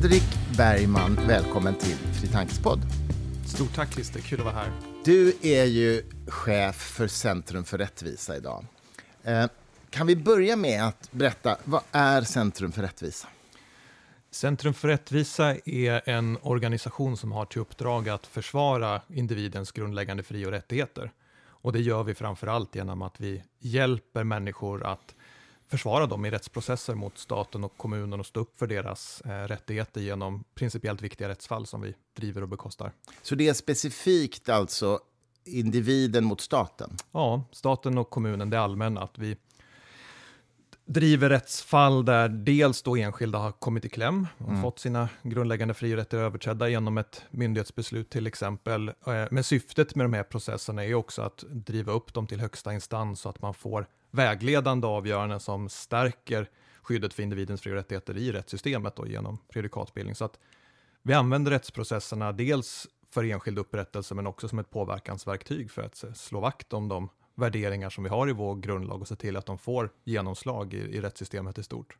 Fredrik Bergman, välkommen till Fri Tankespodd. Stort tack Christer, kul att vara här. Du är ju chef för Centrum för rättvisa idag. Eh, kan vi börja med att berätta, vad är Centrum för rättvisa? Centrum för rättvisa är en organisation som har till uppdrag att försvara individens grundläggande fri och rättigheter. Och det gör vi framför allt genom att vi hjälper människor att försvara dem i rättsprocesser mot staten och kommunen och stå upp för deras eh, rättigheter genom principiellt viktiga rättsfall som vi driver och bekostar. Så det är specifikt alltså individen mot staten? Ja, staten och kommunen, det allmänna. Att vi driver rättsfall där dels då enskilda har kommit i kläm och mm. fått sina grundläggande fri och rättigheter överträdda genom ett myndighetsbeslut till exempel. Eh, men syftet med de här processerna är också att driva upp dem till högsta instans så att man får vägledande avgöranden som stärker skyddet för individens fri och rättigheter i rättssystemet då, genom prejudikatbildning. Så att vi använder rättsprocesserna dels för enskild upprättelse men också som ett påverkansverktyg för att eh, slå vakt om de värderingar som vi har i vår grundlag och se till att de får genomslag i, i rättssystemet i stort.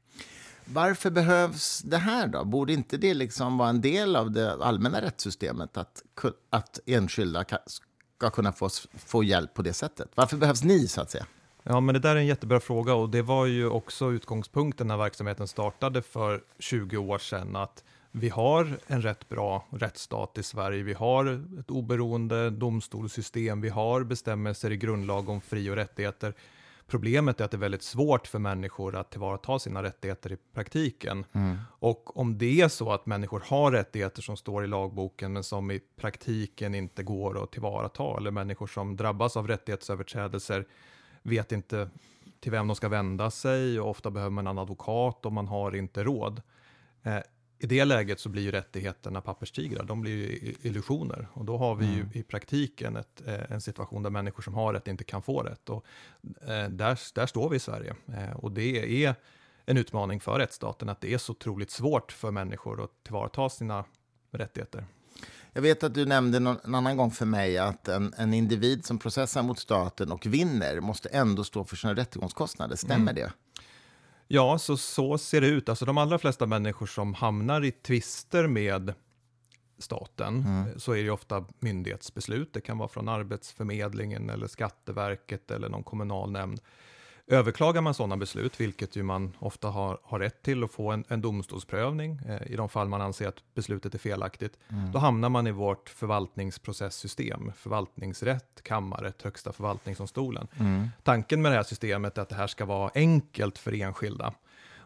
Varför behövs det här då? Borde inte det liksom vara en del av det allmänna rättssystemet att, att enskilda ska kunna få, få hjälp på det sättet? Varför behövs ni så att säga? Ja, men det där är en jättebra fråga och det var ju också utgångspunkten när verksamheten startade för 20 år sedan, att vi har en rätt bra rättsstat i Sverige. Vi har ett oberoende domstolssystem. Vi har bestämmelser i grundlag om fri och rättigheter. Problemet är att det är väldigt svårt för människor att tillvarata sina rättigheter i praktiken. Mm. Och om det är så att människor har rättigheter som står i lagboken men som i praktiken inte går att tillvarata, eller människor som drabbas av rättighetsöverträdelser vet inte till vem de ska vända sig och ofta behöver man en advokat och man har inte råd. Eh, I det läget så blir ju rättigheterna papperstigrar, de blir ju illusioner och då har vi mm. ju i praktiken ett, eh, en situation där människor som har rätt inte kan få rätt. Och, eh, där, där står vi i Sverige eh, och det är en utmaning för rättsstaten att det är så otroligt svårt för människor att tillvarata sina rättigheter. Jag vet att du nämnde någon, en annan gång för mig att en, en, individ som processar mot staten och vinner måste ändå stå för sina rättegångskostnader. Stämmer mm. det? Ja, så, så ser det ut. Alltså de allra flesta människor som hamnar i tvister med staten mm. så är det ofta myndighetsbeslut. Det kan vara från Arbetsförmedlingen eller Skatteverket eller någon kommunal nämnd. Överklagar man sådana beslut, vilket ju man ofta har, har rätt till att få en, en domstolsprövning eh, i de fall man anser att beslutet är felaktigt, mm. då hamnar man i vårt förvaltningsprocesssystem, förvaltningsrätt, kammarrätt, högsta förvaltningsdomstolen. Mm. Tanken med det här systemet är att det här ska vara enkelt för enskilda.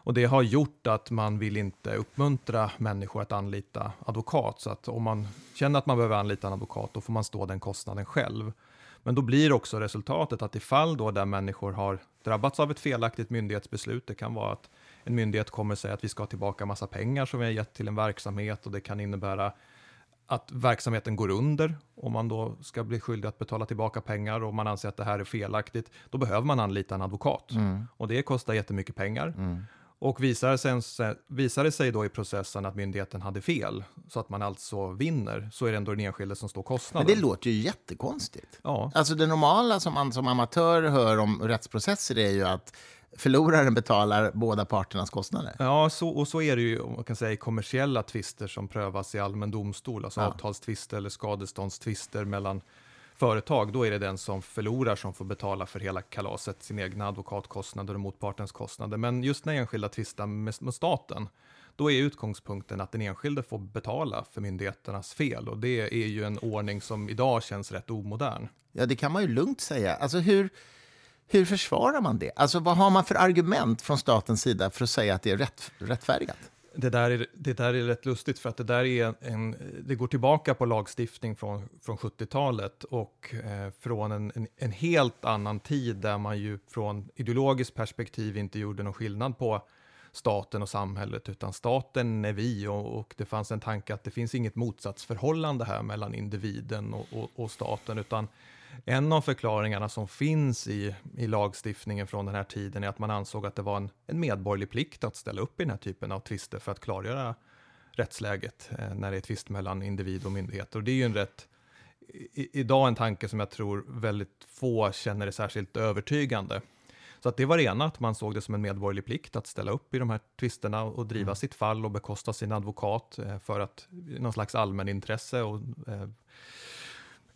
Och det har gjort att man vill inte uppmuntra människor att anlita advokat. Så att om man känner att man behöver anlita en advokat, då får man stå den kostnaden själv. Men då blir också resultatet att i fall då där människor har drabbats av ett felaktigt myndighetsbeslut, det kan vara att en myndighet kommer säga att vi ska ha tillbaka massa pengar som vi har gett till en verksamhet och det kan innebära att verksamheten går under om man då ska bli skyldig att betala tillbaka pengar och man anser att det här är felaktigt, då behöver man anlita en advokat. Mm. Och det kostar jättemycket pengar. Mm. Och visar, sen, visar det sig då i processen att myndigheten hade fel, så att man alltså vinner, så är det ändå den enskilde som står kostnaden. Men det låter ju jättekonstigt. Ja. Alltså det normala som man som amatör hör om rättsprocesser är ju att förloraren betalar båda parternas kostnader. Ja, så, och så är det ju man kan säga, i kommersiella tvister som prövas i allmän domstol, alltså ja. avtalstvister eller skadeståndstvister mellan företag, då är det den som förlorar som får betala för hela kalaset, sin egna advokatkostnader och motpartens kostnader. Men just när enskilda tvistar med, med staten, då är utgångspunkten att den enskilde får betala för myndigheternas fel. Och det är ju en ordning som idag känns rätt omodern. Ja, det kan man ju lugnt säga. Alltså hur, hur försvarar man det? Alltså vad har man för argument från statens sida för att säga att det är rätt, rättfärdigat? Det där, är, det där är rätt lustigt för att det där är en, det går tillbaka på lagstiftning från, från 70-talet och eh, från en, en, en, helt annan tid där man ju från ideologiskt perspektiv inte gjorde någon skillnad på staten och samhället, utan staten är vi och, och det fanns en tanke att det finns inget motsatsförhållande här mellan individen och, och, och staten, utan en av förklaringarna som finns i, i lagstiftningen från den här tiden är att man ansåg att det var en, en medborgerlig plikt att ställa upp i den här typen av tvister för att klargöra rättsläget eh, när det är tvist mellan individ och myndigheter. Och det är ju en rätt, i, idag en tanke som jag tror väldigt få känner är särskilt övertygande. Så att det var det ena, att man såg det som en medborgerlig plikt att ställa upp i de här tvisterna och driva Mm. sitt fall och bekosta sin advokat eh, för att någon slags allmänintresse och eh,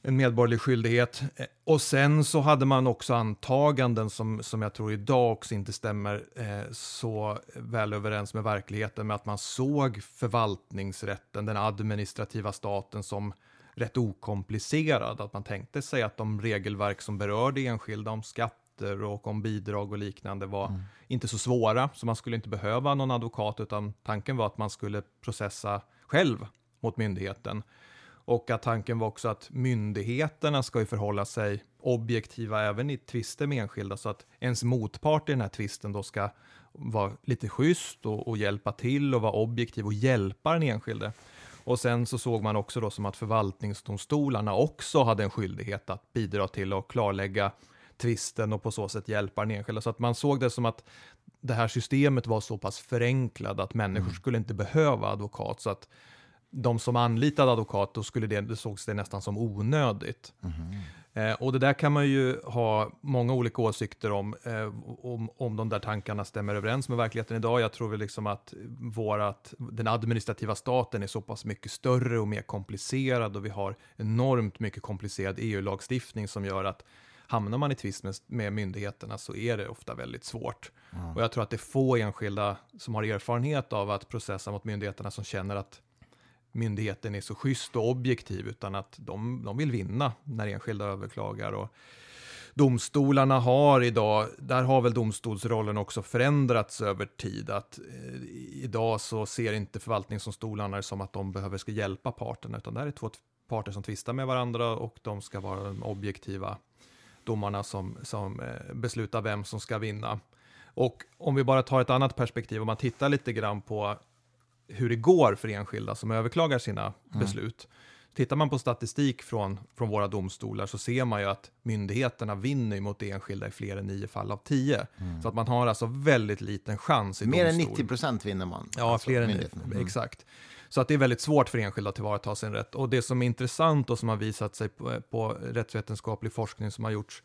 en medborgerlig skyldighet. Eh, Och sen så hade man också antaganden som, som jag tror idag också inte stämmer eh, så väl överens med verkligheten med att man såg förvaltningsrätten, den administrativa staten som rätt okomplicerad. Att man tänkte sig att de regelverk som berörde enskilda om skatter och om bidrag och liknande var inte så svåra, så man skulle inte behöva någon advokat, utan tanken var att man skulle processa själv mot myndigheten. Och att tanken var också att myndigheterna ska ju förhålla sig objektiva även i tvister med enskilda, så att ens motpart i den här tvisten då ska vara lite schysst och, och hjälpa till och vara objektiv och hjälpa den enskilde. Och sen så såg man också då som att förvaltningsdomstolarna också hade en skyldighet att bidra till att klarlägga tvisten och på så sätt hjälpa den enskilda. Så att man såg det som att det här systemet var så pass förenklad att människor skulle inte behöva advokat. Så att de som anlitade advokat, då skulle det, det sågs det nästan som onödigt. Eh, och det där kan man ju ha många olika åsikter om, eh, om, om de där tankarna stämmer överens med verkligheten idag. Jag tror väl liksom att vårat, den administrativa staten är så pass mycket större och mer komplicerad och vi har enormt mycket komplicerad EU-lagstiftning som gör att hamnar man i tvist med, med myndigheterna så är det ofta väldigt svårt. Och jag tror att det är få enskilda som har erfarenhet av att processa mot myndigheterna som känner att myndigheten är så schysst och objektiv, utan att de, de vill vinna när enskilda överklagar. Och domstolarna har idag, där har väl domstolsrollen också förändrats över tid, att eh, idag så ser inte förvaltningsdomstolarna det som att de behöver ska hjälpa parterna, utan det här är två parter som tvistar med varandra och de ska vara de objektiva domarna som, som eh, beslutar vem som ska vinna. Och om vi bara tar ett annat perspektiv, om man tittar lite grann på hur det går för enskilda som överklagar sina beslut. Tittar man på statistik från, från våra domstolar så ser man ju att myndigheterna vinner mot enskilda i fler än nio fall av tio. Så att man har alltså väldigt liten chans i Mer än domstol. 90 procent vinner man. Ja, alltså, fler än myndigheten. Mm. exakt. Så att det är väldigt svårt för enskilda att tillvarata sin rätt. Och det som är intressant och som har visat sig på, på rättsvetenskaplig forskning som har gjorts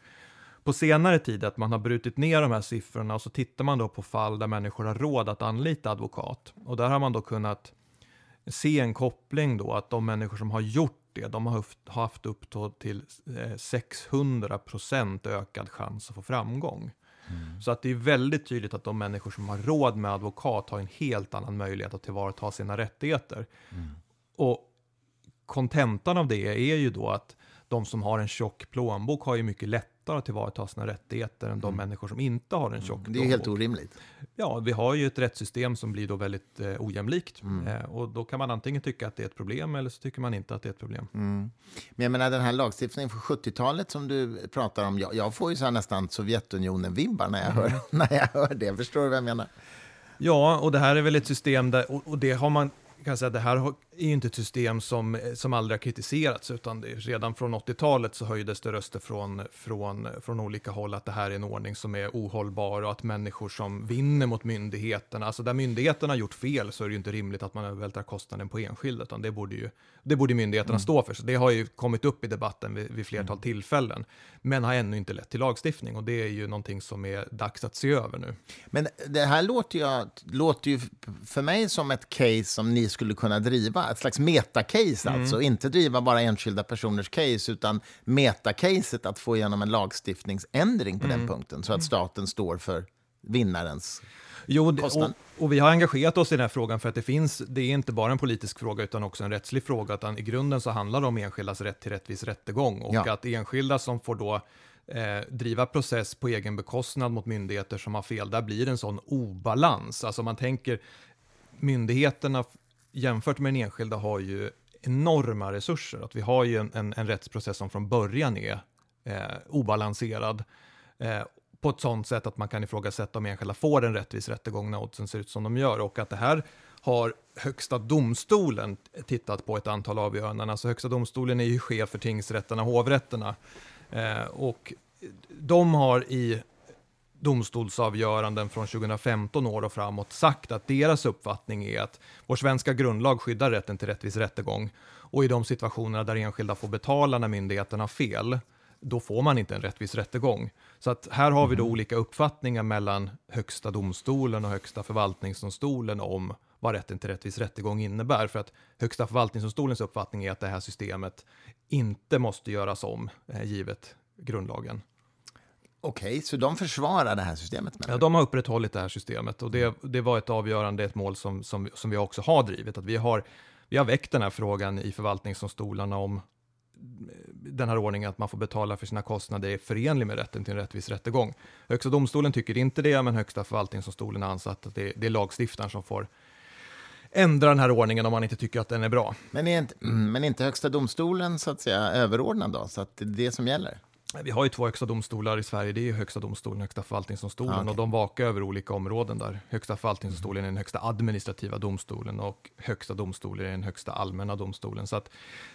på senare tid, att man har brutit ner de här siffrorna och så tittar man då på fall där människor har råd att anlita advokat. Och där har man då kunnat se en koppling då, att de människor som har gjort det, de har haft, haft upp till eh, 600 procent ökad chans att få framgång. Så att det är väldigt tydligt att de människor som har råd med advokat har en helt annan möjlighet att tillvarata sina rättigheter. Och kontentan av det är ju då att de som har en tjock plånbok har ju mycket lättare att tillvarata sina rättigheter än de människor som inte har en tjock Mm. Det är helt orimligt. Ja, vi har ju ett rättssystem som blir då väldigt eh, ojämlikt. Mm. Eh, och då kan man antingen tycka att det är ett problem eller så tycker man inte att det är ett problem. Mm. Men jag menar den här lagstiftningen från 70-talet som du pratar om. Jag, jag får ju så här nästan Sovjetunionen-vibbar när, jag Mm. hör, när jag hör det. Förstår du vad jag menar? Ja, och det här är väl ett system där, och, och det har man kan säga, det här är ju inte ett system som, som aldrig har kritiserats, utan det, redan från 80-talet så höjdes det röster från, från, från olika håll att det här är en ordning som är ohållbar och att människor som vinner mot myndigheterna, alltså där myndigheterna har gjort fel så är det ju inte rimligt att man övervältrar kostnaden på enskilda, utan det borde ju det borde myndigheterna stå för. Så det har ju kommit upp i debatten vid, vid flertal tillfällen, men har ännu inte lett till lagstiftning och det är ju någonting som är dags att se över nu. Men det här låter ju, låter ju för mig som ett case som ni skulle kunna driva. Ett slags metacase Mm. alltså. Inte driva bara enskilda personers case, utan metacaset att få igenom en lagstiftningsändring på Mm. den punkten. Så att staten står för vinnarens... Jo, och, och vi har engagerat oss i den här frågan för att det finns, det är inte bara en politisk fråga utan också en rättslig fråga, utan i grunden så handlar det om enskildas rätt till rättvis rättegång och Ja. att enskilda som får då eh, driva process på egen bekostnad mot myndigheter som har fel, där blir det en sån obalans. Alltså man tänker, myndigheterna jämfört med den enskilda har ju enorma resurser. Att vi har ju en, en, en rättsprocess som från början är eh, obalanserad. Eh, på ett sådant sätt att man kan ifrågasätta om enskilda får en rättvis rättegång när oddsen ser ut som de gör. Och att det här har Högsta domstolen tittat på ett antal avgöranden. Alltså Högsta domstolen är ju chef för tingsrätterna och hovrätterna. Eh, och de har i domstolsavgöranden från 2015 år och framåt sagt att deras uppfattning är att vår svenska grundlag skyddar rätten till rättvis rättegång och i de situationerna där enskilda får betala när myndigheterna har fel, då får man inte en rättvis rättegång. Så att här har vi då olika uppfattningar mellan Högsta domstolen och Högsta förvaltningsdomstolen om vad rätten till rättvis rättegång innebär. För att Högsta förvaltningsdomstolens uppfattning är att det här systemet inte måste göras om, eh, givet grundlagen. Okej, så de försvarar det här systemet? Ja, de har upprätthållit det här systemet och det, det var ett avgörande, ett mål som, som, som vi också har drivit. Att vi, har, vi har väckt den här frågan i förvaltningsdomstolarna om den här ordningen att man får betala för sina kostnader är förenlig med rätten till en rättvis rättegång. Högsta domstolen tycker inte det, men Högsta förvaltningsdomstolen har ansett att det, det är lagstiftaren som får ändra den här ordningen om man inte tycker att den är bra. Men är inte, men är inte Högsta domstolen så att säga överordnad då, så att det är det som gäller? Vi har ju två högsta domstolar i Sverige, det är Högsta domstolen och Högsta förvaltningsdomstolen, Ah, okej. och de vakar över olika områden där. Högsta förvaltningsdomstolen är den högsta administrativa domstolen och Högsta domstolen är den högsta allmänna domstolen. Så att,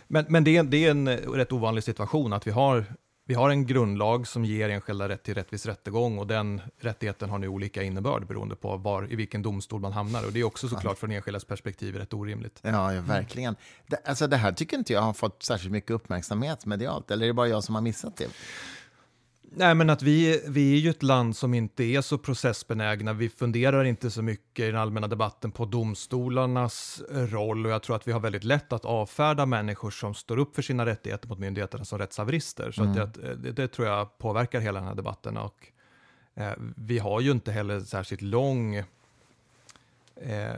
men men det, är, det är en rätt ovanlig situation att vi har, vi har en grundlag som ger enskilda rätt till rättvis rättegång och den rättigheten har nu olika innebörd beroende på var, i vilken domstol man hamnar. Och det är också såklart från enskildas perspektiv rätt orimligt. Ja, ja verkligen. Det, alltså, det här tycker inte jag har fått särskilt mycket uppmärksamhet medialt, eller är det bara jag som har missat det? Nej, men att vi, vi är ju ett land som inte är så processbenägna. Vi funderar inte så mycket i den allmänna debatten på domstolarnas roll och jag tror att vi har väldigt lätt att avfärda människor som står upp för sina rättigheter mot myndigheterna som rättshaverister. Så att det, det, det tror jag påverkar hela den här debatten och eh, vi har ju inte heller särskilt lång eh,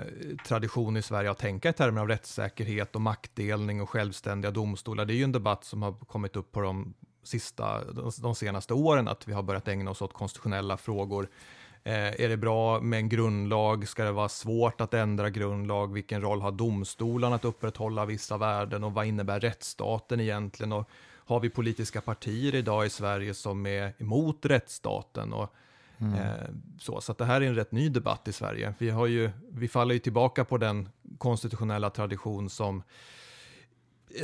tradition i Sverige att tänka i termer av rättssäkerhet och maktdelning och självständiga domstolar. Det är ju en debatt som har kommit upp på de sista, de, senaste åren, att vi har börjat ägna oss åt konstitutionella frågor. Eh, är det bra med en grundlag? Ska det vara svårt att ändra grundlag? Vilken roll har domstolarna att upprätthålla vissa värden? Och vad innebär rättsstaten egentligen? Och har vi politiska partier idag i Sverige som är emot rättsstaten? Och, eh, så så det här är en rätt ny debatt i Sverige. Vi, har ju, vi faller ju tillbaka på den konstitutionella tradition som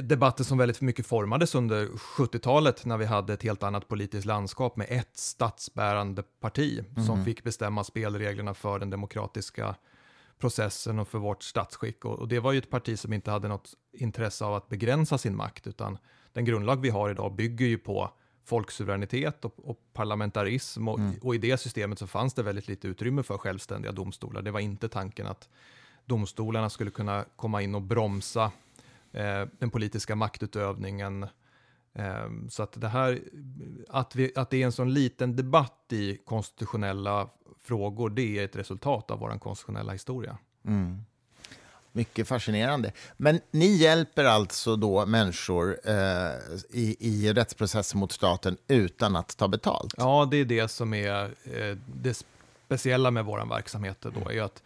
debatten som väldigt mycket formades under 70-talet när vi hade ett helt annat politiskt landskap med ett statsbärande parti som fick bestämma spelreglerna för den demokratiska processen och för vårt statsskick. Och, och det var ju ett parti som inte hade något intresse av att begränsa sin makt, utan den grundlag vi har idag bygger ju på folksuveränitet och, och parlamentarism och, och i det systemet så fanns det väldigt lite utrymme för självständiga domstolar. Det var inte tanken att domstolarna skulle kunna komma in och bromsa den politiska maktutövningen. Eh, så att det här, att, vi, att det är en sån liten debatt i konstitutionella frågor, det är ett resultat av vår konstitutionella historia. Mycket fascinerande. Men ni hjälper alltså då människor eh, i, i rättsprocesser mot staten utan att ta betalt? Ja, det är det som är eh, det speciella med vår verksamhet då, är att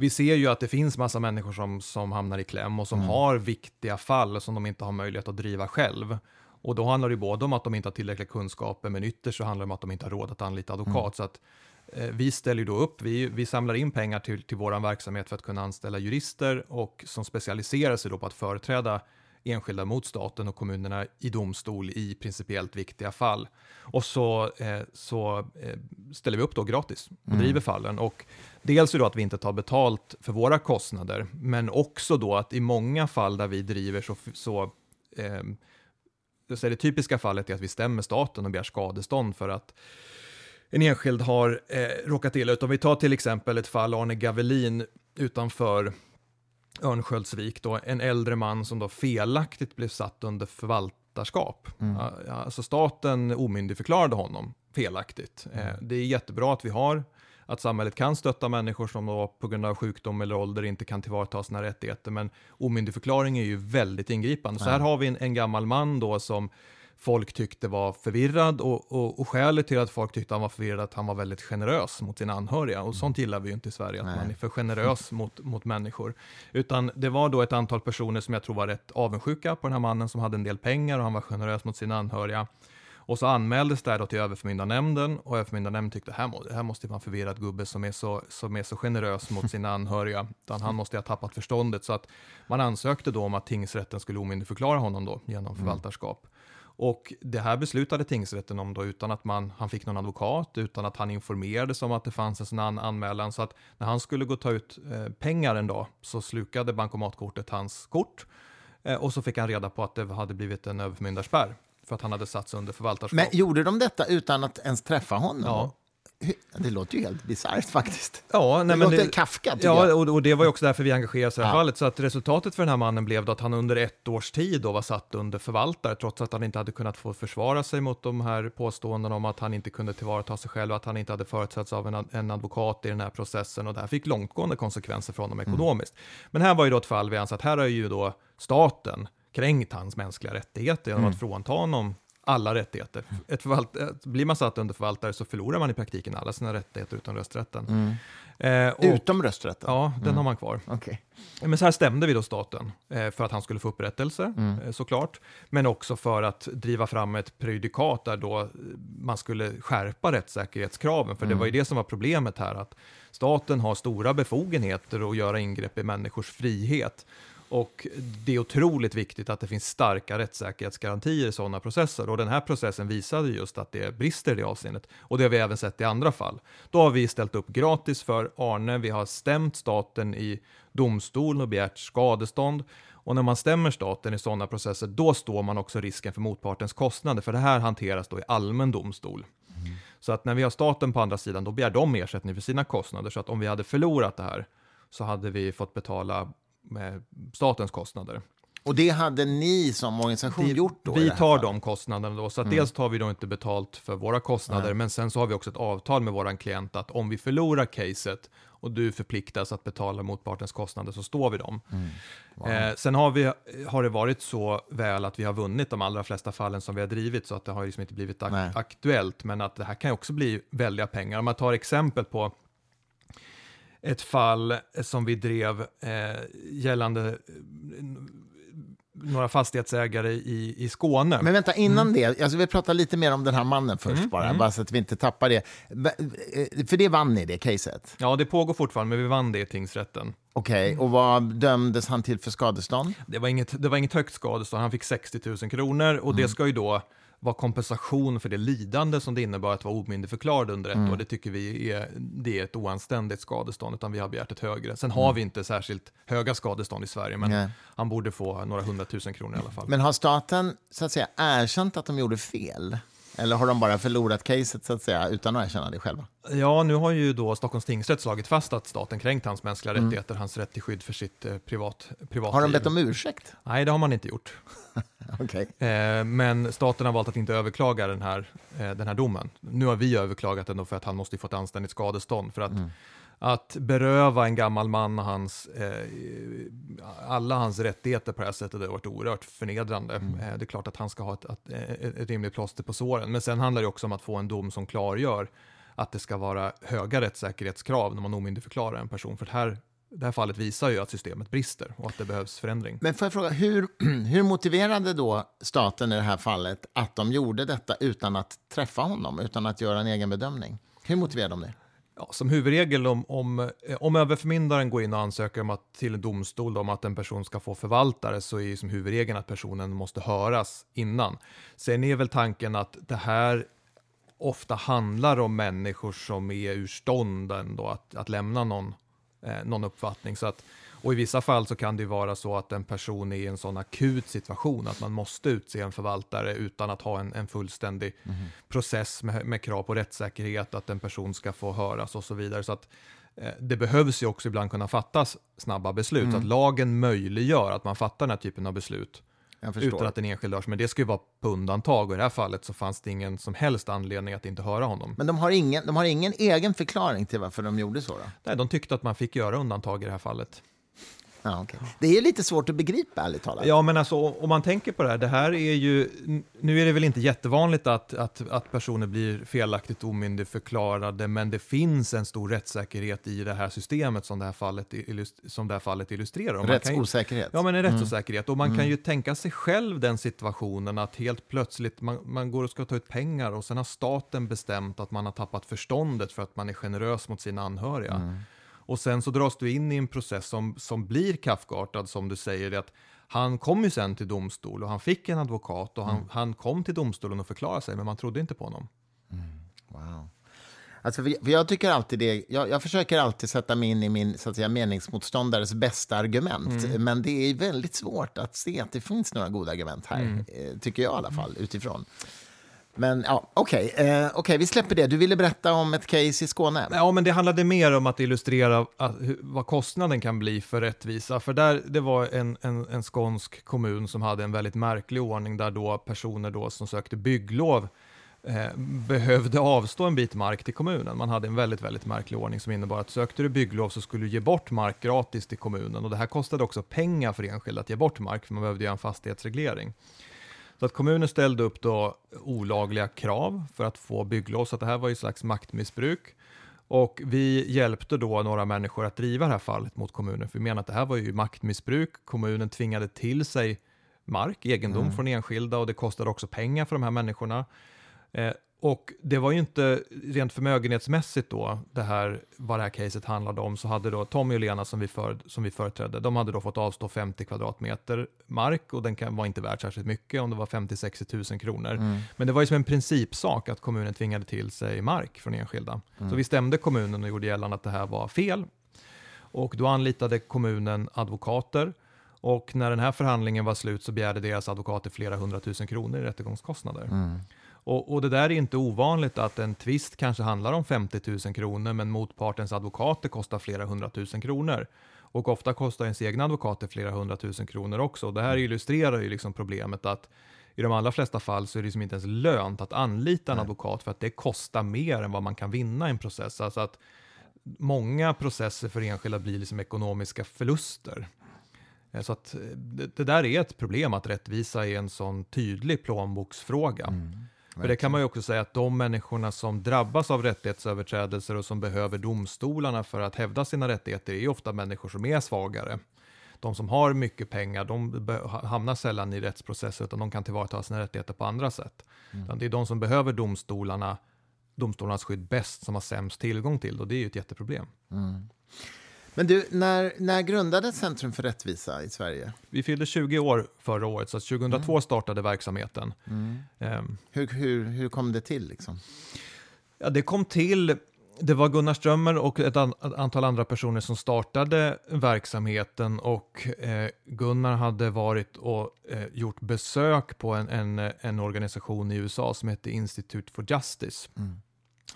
vi ser ju att det finns massa människor som, som hamnar i kläm och som har viktiga fall som de inte har möjlighet att driva själv. Och då handlar det både om att de inte har tillräckliga kunskaper, men ytterst så handlar det om att de inte har råd att anlita advokat. Så att eh, vi ställer ju då upp, vi, vi samlar in pengar till, till vår verksamhet för att kunna anställa jurister och som specialiserar sig då på att företräda enskilda mot staten och kommunerna i domstol i principiellt viktiga fall. Och så, eh, så eh, ställer vi upp då gratis och driver fallen. Och dels då att vi inte tar betalt för våra kostnader, men också då att i många fall där vi driver så, så eh, så det typiska fallet är att vi stämmer staten och begär skadestånd för att en enskild har eh, råkat illa ut. Om vi tar till exempel ett fall Arne Gavelin utanför Örnsköldsvik, då, en äldre man som då felaktigt blev satt under förvaltarskap. Ja, Alltså staten omyndigförklarade honom felaktigt. Eh, det är jättebra att vi har att samhället kan stötta människor som då på grund av sjukdom eller ålder inte kan tillvarata sina rättigheter, men omyndigförklaring är ju väldigt ingripande. Så här har vi en, en gammal man då som folk tyckte var förvirrad och, och, och skälet till att folk tyckte han var förvirrad att han var väldigt generös mot sina anhöriga och sånt gillar vi ju inte i Sverige, att Nej. man är för generös mot, mot människor. Utan det var då ett antal personer som jag tror var rätt avundsjuka på den här mannen som hade en del pengar och han var generös mot sina anhöriga. Och så anmäldes det här till överförmyndarnämnden och överförmyndarnämnden tyckte här, må, här måste vara en förvirrad gubbe som är, så, som är så generös mot sina anhöriga. Utan han måste ha tappat förståndet. Så att man ansökte då om att tingsrätten skulle omyndigförklara honom då genom förvaltarskap. Och det här beslutade tingsrätten om då utan att man, han fick någon advokat, utan att han informerades om att det fanns en sån an anmälan. Så att när han skulle gå och ta ut eh, pengar en dag så slukade bankomatkortet hans kort. Eh, och så fick han reda på att det hade blivit en överförmyndarspärr för att han hade satts under förvaltarskap. Men gjorde de detta utan att ens träffa honom? Ja. Det låter ju helt bisarrt faktiskt. Ja, Det nej, men låter Kafka, tycker Ja, och, och det var ju också därför vi engagerade oss i det här Ja. fallet. Så att resultatet för den här mannen blev då att han under ett års tid då var satt under förvaltare, trots att han inte hade kunnat få försvara sig mot de här påståendena om att han inte kunde tillvarata sig själv, att han inte hade förutsetts av en, en advokat i den här processen. Och det här fick långtgående konsekvenser för honom ekonomiskt. Men här var ju då ett fall vi anser att här har ju då staten kränkt hans mänskliga rättigheter genom att frånta honom alla rättigheter. Ett förvalt- eh, blir man satt under förvaltare så förlorar man i praktiken alla sina rättigheter utom rösträtten. Eh, och, Utom rösträtten? Ja, den har man kvar. Okej. Men så här stämde vi då staten eh, för att han skulle få upprättelse, eh, såklart. Men också för att driva fram ett prejudikat där då eh, man skulle skärpa rättssäkerhetskraven. För det var ju det som var problemet här, att staten har stora befogenheter att göra ingrepp i människors frihet. Och det är otroligt viktigt att det finns starka rättssäkerhetsgarantier i sådana processer. Och den här processen visade just att det brister i det avseendet. Och det har vi även sett i andra fall. Då har vi ställt upp gratis för Arne, vi har stämt staten i domstol och begärt skadestånd. Och när man stämmer staten i sådana processer, då står man också risken för motpartens kostnader, för det här hanteras då i allmän domstol. Så att när vi har staten på andra sidan, då begär de ersättning för sina kostnader. Så att om vi hade förlorat det här, så hade vi fått betala med statens kostnader. Och det hade ni som organisation Det- gjort då? vi tar de kostnaderna då, så att dels tar vi då inte betalt för våra kostnader, men sen så har vi också ett avtal med våran klient att om vi förlorar caset och du förpliktas att betala motpartens kostnader så står vi dem. Eh, sen har, vi, har det varit så väl att vi har vunnit de allra flesta fallen som vi har drivit, så att det har liksom inte blivit ak- Nej. aktuellt, men att det här kan också bli väldiga pengar. Om man tar exempel på ett fall som vi drev eh, gällande eh, några fastighetsägare i, i Skåne. Men vänta, Mm. innan det, alltså vi pratar lite mer om den här mannen först bara, bara så att vi inte tappar det. Eh, För det vann ni, det caset? Ja, det pågår fortfarande, men vi vann det i tingsrätten. Okej, och vad dömdes han till för skadestånd? Det var inget, det var inget högt skadestånd, han fick 60 000 kronor och det ska ju då vara kompensation för det lidande som det innebar att vara omyndigförklarad under ett år. Det tycker vi är, det är ett oanständigt skadestånd, utan vi har begärt ett högre. Sen har vi inte särskilt höga skadestånd i Sverige, men Nej. han borde få några hundratusen kronor i alla fall. Men har staten så att säga erkänt att de gjorde fel? Eller har de bara förlorat caset så att säga utan att erkänna det själva? Ja, nu har ju då Stockholms tingsrätt slagit fast att staten kränkt hans mänskliga rättigheter, hans rätt till skydd för sitt eh, privat, privatliv. Har de bett om ursäkt? Nej, det har man inte gjort. Okej. Eh, men staten har valt att inte överklaga den här, eh, den här domen. Nu har vi överklagat den för att han måste få ett anständigt skadestånd. För att, att beröva en gammal man hans, eh, alla hans rättigheter på det här sättet har varit oerhört förnedrande. Eh, det är klart att han ska ha ett, ett, ett, rimligt plåster på såren. Men sen handlar det också om att få en dom som klargör att det ska vara höga rättssäkerhetskrav när man omyndigförklarar en person. För det här, det här fallet visar ju att systemet brister och att det behövs förändring. Men får jag fråga, hur, hur motiverade då staten i det här fallet att de gjorde detta utan att träffa honom, utan att göra en egen bedömning? Hur motiverade de det? Ja, som huvudregel om, om, eh, om överförmyndaren går in och ansöker om att, till en domstol om att en person ska få förvaltare så är ju som huvudregeln att personen måste höras innan. Sen är väl tanken att det här ofta handlar om människor som är ur stånd ändå att, att lämna någon, eh, någon uppfattning. Så att, och i vissa fall så kan det ju vara så att en person är i en sån akut situation att man måste utse en förvaltare utan att ha en, en fullständig process med, med krav på rättssäkerhet, att en person ska få höras och så vidare. Så att eh, det behövs ju också ibland kunna fattas snabba beslut, så att lagen möjliggör att man fattar den här typen av beslut. Utan att den enskilde hörs. Men det ska ju vara på undantag och i det här fallet så fanns det ingen som helst anledning att inte höra honom. Men de har, ingen, de har ingen egen förklaring till varför de gjorde så? Då? Nej, de tyckte att man fick göra undantag i det här fallet. Ja, okej. Det är lite svårt att begripa, ärligt talat. Ja, men alltså om man tänker på det här, det här är ju, nu är det väl inte jättevanligt att, att, att personer blir felaktigt omyndigförklarade, men det finns en stor rättssäkerhet i det här systemet som det här fallet, som det här fallet illustrerar. Ju- Rättsosäkerhet. Ja, men en rättsosäkerhet. Och man kan ju tänka sig själv den situationen att helt plötsligt man, man går och ska ta ut pengar och sen har staten bestämt att man har tappat förståndet för att man är generös mot sina anhöriga. Och sen så dras du in i en process som, som blir Kafkaartad, som du säger, det att han kom ju sen till domstol och han fick en advokat och han, han kom till domstolen och förklarade sig, men man trodde inte på honom. Wow. Alltså, för jag, tycker alltid det, jag, jag, försöker alltid sätta mig in i min så att säga, meningsmotståndares bästa argument. Mm. Men det är väldigt svårt att se att det finns några goda argument här, mm. Eh, tycker jag i alla fall, utifrån. Men ja, okej, okay. eh, okay, vi släpper det. Du ville berätta om ett case i Skåne. Ja, men det handlade mer om att illustrera ah, att, vad kostnaden kan bli för rättvisa. För där, det var en, en, en skånsk kommun som hade en väldigt märklig ordning där då personer då som sökte bygglov eh, behövde avstå en bit mark till kommunen. Man hade en väldigt, väldigt märklig ordning som innebar att sökte du bygglov så skulle du ge bort mark gratis till kommunen och det här kostade också pengar för enskilda att ge bort mark för man behövde göra en fastighetsreglering. Så att kommunen ställde upp då olagliga krav för att få bygglov, så att det här var ju slags maktmissbruk. Och vi hjälpte då några människor att driva det här fallet mot kommunen, för vi menar att det här var ju maktmissbruk. Kommunen tvingade till sig mark, egendom mm. från enskilda och det kostade också pengar för de här människorna. Eh, och det var ju inte rent förmögenhetsmässigt då, det här, vad det här caset handlade om, så hade då Tommy och Lena som vi, för, som vi företrädde, de hade då fått avstå 50 kvadratmeter mark och den kan, var inte värd särskilt mycket, om det var 50-60 000 kronor. Mm. Men det var ju som en principsak att kommunen tvingade till sig mark från enskilda. Mm. Så vi stämde kommunen och gjorde gällande att det här var fel. Och då anlitade kommunen advokater och när den här förhandlingen var slut så begärde deras advokater flera hundratusen kronor i rättegångskostnader. Mm. Och, och, det där är inte ovanligt att en tvist kanske handlar om 50 000 kronor, men motpartens advokater kostar flera hundratusen kronor. Och ofta kostar ens egna advokater flera hundratusen kronor också. Det här mm. illustrerar ju liksom problemet att i de allra flesta fall så är det liksom inte ens lönt att anlita en advokat för att det kostar mer än vad man kan vinna i en process. Alltså att många processer för enskilda blir liksom ekonomiska förluster. Eh, så att det, det, där är ett problem att rättvisa är en sån tydlig plånboksfråga. Mm. För det kan man ju också säga att de människorna som drabbas av rättighetsöverträdelser och som behöver domstolarna för att hävda sina rättigheter är ofta människor som är svagare. De som har mycket pengar, de hamnar sällan i rättsprocesser utan de kan tillvarata sina rättigheter på andra sätt. Mm. Det är de som behöver domstolarna, domstolarnas skydd bäst som har sämst tillgång till och det är ju ett jätteproblem. Mm. Men du, när, när grundades Centrum för rättvisa i Sverige? Vi fyllde 20 år förra året, så 2002 mm. startade verksamheten. Mm. Um, hur, hur, hur kom det till? Liksom? Ja, det kom till, det var Gunnar Strömmer och ett, an, ett antal andra personer som startade verksamheten och eh, Gunnar hade varit och eh, gjort besök på en, en, en, organisation i USA som heter Institute for Justice. Mm.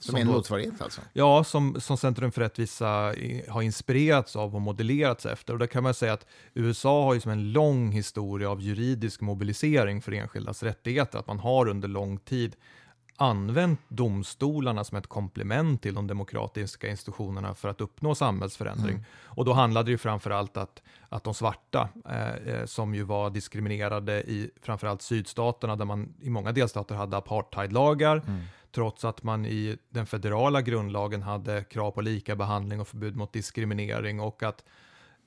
Som, är en motsvarighet alltså? Ja, som, som Centrum för rättvisa har inspirerats av och modellerats efter. Och där kan man säga att USA har ju som en lång historia av juridisk mobilisering för enskildas rättigheter. Att man har under lång tid använt domstolarna som ett komplement till de demokratiska institutionerna för att uppnå samhällsförändring. Mm. Och då handlade det ju framförallt att, att de svarta, eh, eh, som ju var diskriminerade i framförallt sydstaterna, där man i många delstater hade apartheidlagar, mm trots att man i den federala grundlagen hade krav på lika behandling och förbud mot diskriminering och att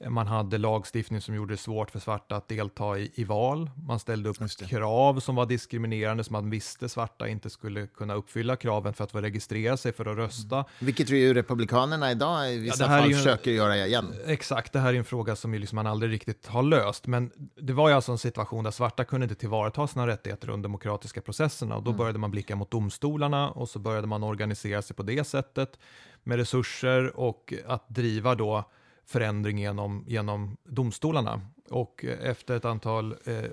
man hade lagstiftning som gjorde det svårt för svarta att delta i, i val. Man ställde upp krav som var diskriminerande, som man visste svarta inte skulle kunna uppfylla kraven för att få registrera sig för att rösta. Mm. Vilket ju Republikanerna idag i vissa ja, fall ju, försöker göra igen. Exakt, det här är en fråga som liksom man aldrig riktigt har löst. Men det var ju alltså en situation där svarta kunde inte tillvarata sina rättigheter under demokratiska processerna och då mm. började man blicka mot domstolarna och så började man organisera sig på det sättet med resurser och att driva då förändring genom, genom domstolarna. Och efter ett antal eh,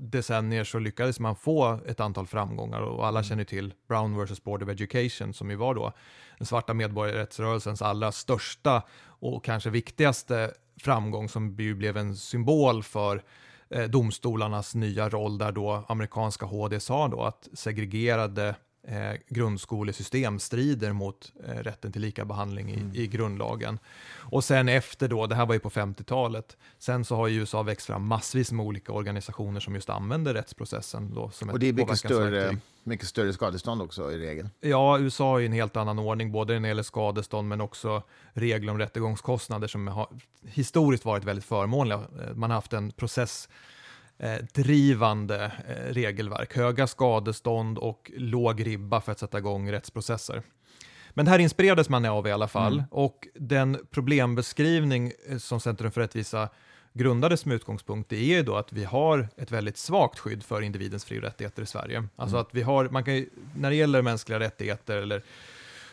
decennier så lyckades man få ett antal framgångar och alla mm. känner till Brown vs. Board of Education som ju var då den svarta medborgarrättsrörelsens allra största och kanske viktigaste framgång som ju blev en symbol för eh, domstolarnas nya roll där då amerikanska HD sa då att segregerade eh, grundskolesystem strider mot eh, rätten till lika behandling i, mm. i, grundlagen. Och sen efter då, det här var ju på 50-talet, sen så har ju USA växt fram massvis med olika organisationer som just använder rättsprocessen. Då, som och det är mycket större, mycket större skadestånd också i regel? Ja, USA har ju en helt annan ordning, både när det gäller skadestånd men också regler om rättegångskostnader som har historiskt varit väldigt förmånliga. Eh, man har haft en process drivande eh, regelverk, höga skadestånd och låg ribba för att sätta igång rättsprocesser. Men det här inspirerades man av i alla fall mm. och den problembeskrivning eh, som Centrum för rättvisa grundades med utgångspunkt i är ju då att vi har ett väldigt svagt skydd för individens fri och rättigheter i Sverige. Alltså mm. att vi har, man kan ju, när det gäller mänskliga rättigheter eller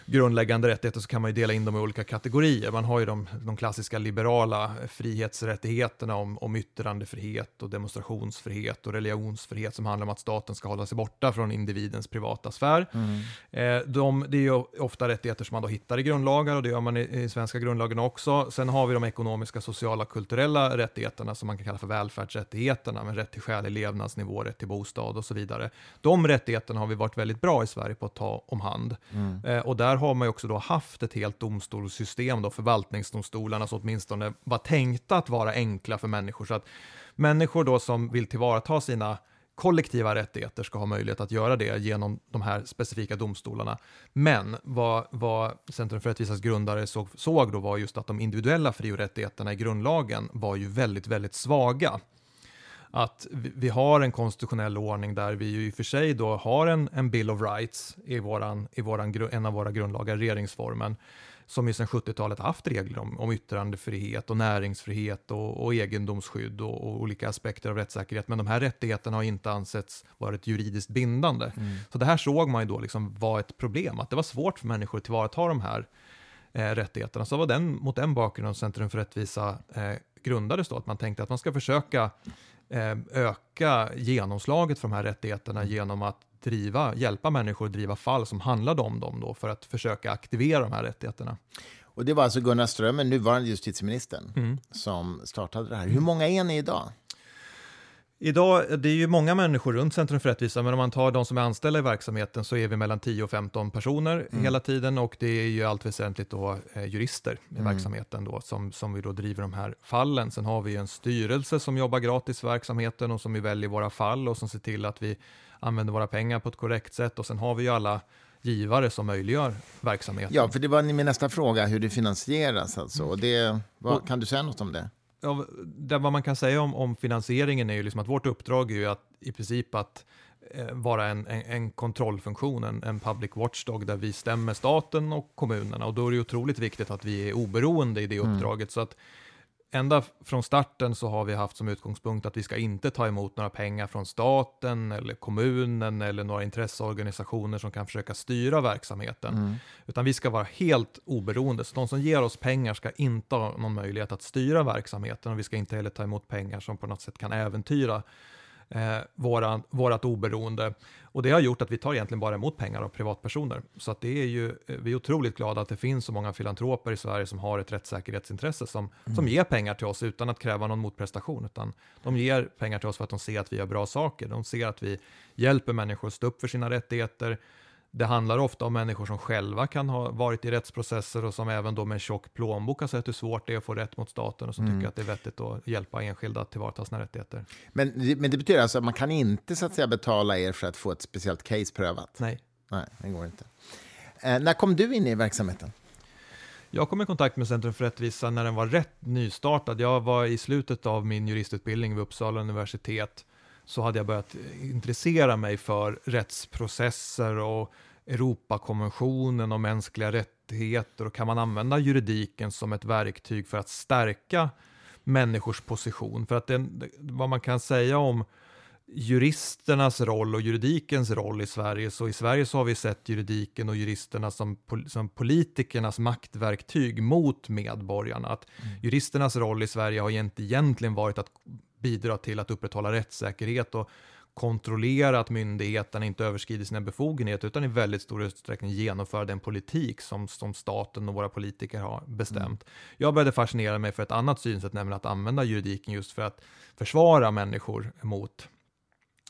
grundläggande rättigheter så kan man ju dela in dem i olika kategorier. Man har ju de, de klassiska liberala frihetsrättigheterna om, om yttrandefrihet och demonstrationsfrihet och religionsfrihet som handlar om att staten ska hålla sig borta från individens privata sfär. Mm. Eh, de, det är ju ofta rättigheter som man då hittar i grundlagar och det gör man i, i svenska grundlagen också. Sen har vi de ekonomiska, sociala, kulturella rättigheterna som man kan kalla för välfärdsrättigheterna med rätt till skälig levnadsnivå, rätt till bostad och så vidare. De rättigheterna har vi varit väldigt bra i Sverige på att ta om hand. Mm. Eh, och där har man ju också då haft ett helt domstolssystem, då, förvaltningsdomstolarna, som åtminstone var tänkta att vara enkla för människor. Så att människor då som vill tillvarata sina kollektiva rättigheter ska ha möjlighet att göra det genom de här specifika domstolarna. Men vad, vad Centrum för rättvisas grundare såg, såg då var just att de individuella fri och rättigheterna i grundlagen var ju väldigt, väldigt svaga att vi har en konstitutionell ordning där vi ju i och för sig då har en, en Bill of Rights i, våran, i våran, en av våra grundlagar, regeringsformen, som ju sedan 70-talet haft regler om, om yttrandefrihet och näringsfrihet och, och egendomsskydd och, och, olika aspekter av rättssäkerhet. Men de här rättigheterna har inte ansetts varit juridiskt bindande. Mm. Så det här såg man ju då liksom var ett problem, att det var svårt för människor att tillvarata de här eh, rättigheterna. Så var den, mot den bakgrunden Centrum för rättvisa eh, grundades då, att man tänkte att man ska försöka öka genomslaget för de här rättigheterna genom att driva, hjälpa människor att driva fall som handlade om dem då, för att försöka aktivera de här rättigheterna. Och det var alltså Gunnar Strömmer, nuvarande justitieministern, mm. som startade det här. Hur många är ni idag? Idag, det är ju många människor runt Centrum för rättvisa, men om man tar de som är anställda i verksamheten så är vi mellan 10 och 15 personer mm. hela tiden och det är ju allt väsentligt då eh, jurister i mm. verksamheten då som, som vi då driver de här fallen. Sen har vi en styrelse som jobbar gratis i verksamheten och som vi väljer våra fall och som ser till att vi använder våra pengar på ett korrekt sätt och sen har vi ju alla givare som möjliggör verksamheten. Ja, för det var min nästa fråga, hur det finansieras alltså. Och det, vad, kan du säga något om det? Ja, det, vad man kan säga om, om finansieringen är ju liksom att vårt uppdrag är ju att i princip att eh, vara en, en, en kontrollfunktion, en, en, public watchdog där vi stämmer staten och kommunerna och då är det otroligt viktigt att vi är oberoende i det mm. uppdraget. Mm. Så att ända från starten så har vi haft som utgångspunkt att vi ska inte ta emot några pengar från staten eller kommunen eller några intresseorganisationer som kan försöka styra verksamheten. Mm. Utan vi ska vara helt oberoende. Så de som ger oss pengar ska inte ha någon möjlighet att styra verksamheten och vi ska inte heller ta emot pengar som på något sätt kan äventyra eh, våran, vårat oberoende. Och det har gjort att vi tar egentligen bara emot pengar av privatpersoner. Så att det är ju, eh, vi är otroligt glada att det finns så många filantroper i Sverige som har ett rättssäkerhetsintresse som, mm. som ger pengar till oss utan att kräva någon motprestation. Utan de ger pengar till oss för att de ser att vi gör bra saker. De ser att vi hjälper människor att stå upp för sina rättigheter det handlar ofta om människor som själva kan ha varit i rättsprocesser och som även då med en tjock plånbok har sett hur svårt det är att få rätt mot staten och som mm. tycker att det är vettigt att hjälpa enskilda att tillvarata sina rättigheter. Men, men det betyder alltså att man kan inte så att säga betala er för att få ett speciellt case prövat? Nej. Nej, det går inte. Eh, när kom du in i verksamheten? Jag kom i kontakt med Centrum för rättvisa när den var rätt nystartad. Jag var i slutet av min juristutbildning vid Uppsala universitet så hade jag börjat intressera mig för rättsprocesser och Europakonventionen om mänskliga rättigheter och kan man använda juridiken som ett verktyg för att stärka människors position? För att det, vad man kan säga om juristernas roll och juridikens roll i Sverige, så i Sverige så har vi sett juridiken och juristerna som, som politikernas maktverktyg mot medborgarna. Att mm. Juristernas roll i Sverige har egentligen varit att bidra till att upprätthålla rättssäkerhet och kontrollera att myndigheterna inte överskrider sina befogenheter utan i väldigt stor utsträckning genomföra den politik som, som staten och våra politiker har bestämt. Mm. Jag började fascinera mig för ett annat synsätt, nämligen att använda juridiken just för att försvara människor mot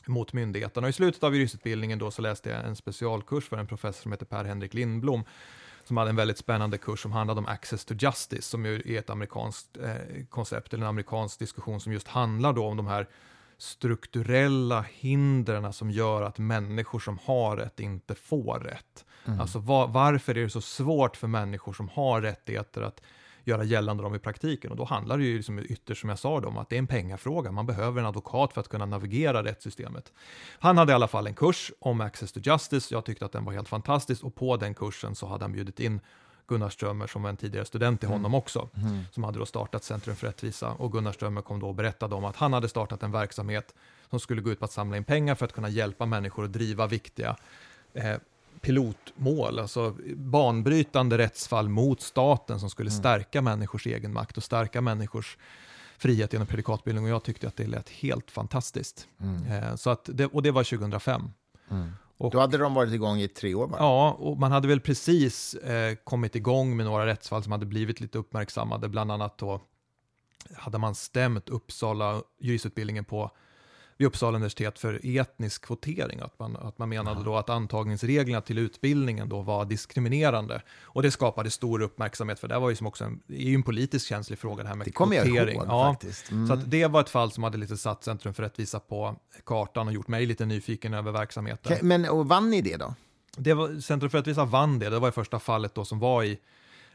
mot myndigheterna. Och I slutet av juristutbildningen då så läste jag en specialkurs för en professor som heter Per-Henrik Lindblom som hade en väldigt spännande kurs som handlade om access to justice, som ju är ett amerikanskt eh, koncept, eller en amerikansk diskussion som just handlar då om de här strukturella hindren som gör att människor som har rätt inte får rätt. Mm. Alltså var, varför är det så svårt för människor som har rättigheter att göra gällande dem i praktiken. Och då handlar det ju liksom ytterst, som jag sa, om att det är en pengafråga. Man behöver en advokat för att kunna navigera rättssystemet. Han hade i alla fall en kurs om Access to Justice. Jag tyckte att den var helt fantastisk och på den kursen så hade han bjudit in Gunnar Strömmer som var en tidigare student till mm. honom också, mm. som hade då startat Centrum för rättvisa. Och Gunnar Strömmer kom då och berättade om att han hade startat en verksamhet som skulle gå ut på att samla in pengar för att kunna hjälpa människor att driva viktiga eh, pilotmål, alltså banbrytande rättsfall mot staten som skulle stärka människors egenmakt och stärka människors frihet genom predikatbildning och jag tyckte att det lät helt fantastiskt. Eh, så att det, och det var 2005. Och, Då hade de varit igång i tre år bara. Ja, och man hade väl precis eh, kommit igång med några rättsfall som hade blivit lite uppmärksammade, bland annat då hade man stämt Uppsala juristutbildningen på vid Uppsala universitet för etnisk kvotering. Att man, att man menade då att antagningsreglerna till utbildningen då var diskriminerande. Och det skapade stor uppmärksamhet, för det var ju som också en, ju en politiskt känslig fråga det här med Det jag kvotering. ihåg Ja, faktiskt. Mm. Så det var ett fall som hade lite satt Centrum för rättvisa på kartan och gjort mig lite nyfiken över verksamheten. Men och vann ni det då? Det var, Centrum för rättvisa vann det. Det var det första fallet då som var i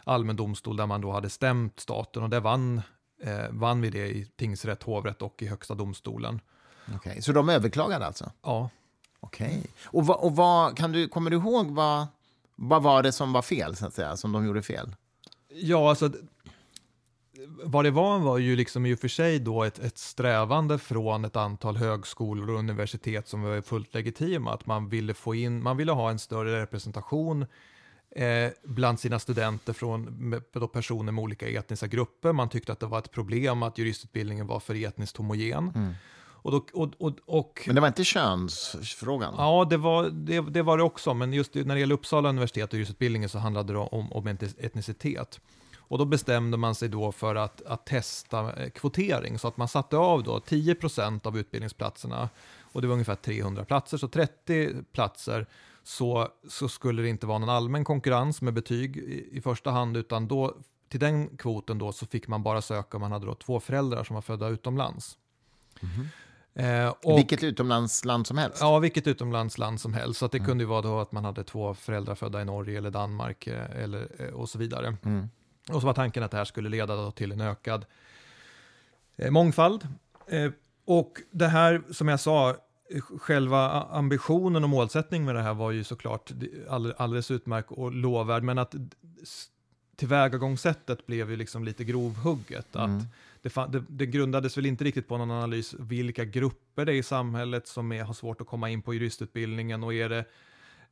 allmän domstol där man då hade stämt staten och det vann, eh, vann vi det i tingsrätt, hovrätt och i högsta domstolen. Okej, Så de överklagade alltså? Ja, Okej. Och, vad, och vad, kan du, kommer du ihåg vad, vad var det som var fel, så att säga, som de gjorde fel? ja alltså vad det var var ju liksom i och för sig då ett, ett strävande från ett antal högskolor och universitet som var fullt legitima, att man ville få in, man ville ha en större representation eh, bland sina studenter från personer med olika etniska grupper. Man tyckte att det var ett problem att juristutbildningen var för etniskt homogen. Och, då, och, och, och Men det var inte könsfrågan? Ja, det var det, det var det också, men just när det gäller Uppsala universitet och juristutbildningen så handlade det om, om etnicitet. Och då bestämde man sig då för att, att testa eh, kvotering, så att man satte av då 10% av utbildningsplatserna, och det var ungefär 300 platser, så 30 platser så, så skulle det inte vara någon allmän konkurrens med betyg i, i första hand, utan då, till den kvoten då så fick man bara söka om man hade då två föräldrar som var födda utomlands. Eh, och, Vilket utomlandsland som helst? Ja, vilket utomlandsland som helst. Så det kunde ju vara då att man hade två föräldrar födda i Norge eller Danmark eh, eller, eh, och så vidare. Mm. Och så var tanken att det här skulle leda till en ökad eh, mångfald. Eh, och det här, som jag sa, eh, själva ambitionen och målsättningen med det här var ju såklart all, alldeles utmärkt och lovvärd, men att tillvägagångssättet blev ju liksom lite grovhugget. Att det, det, det grundades väl inte riktigt på någon analys vilka grupper det är i samhället som är, har svårt att komma in på juristutbildningen och är det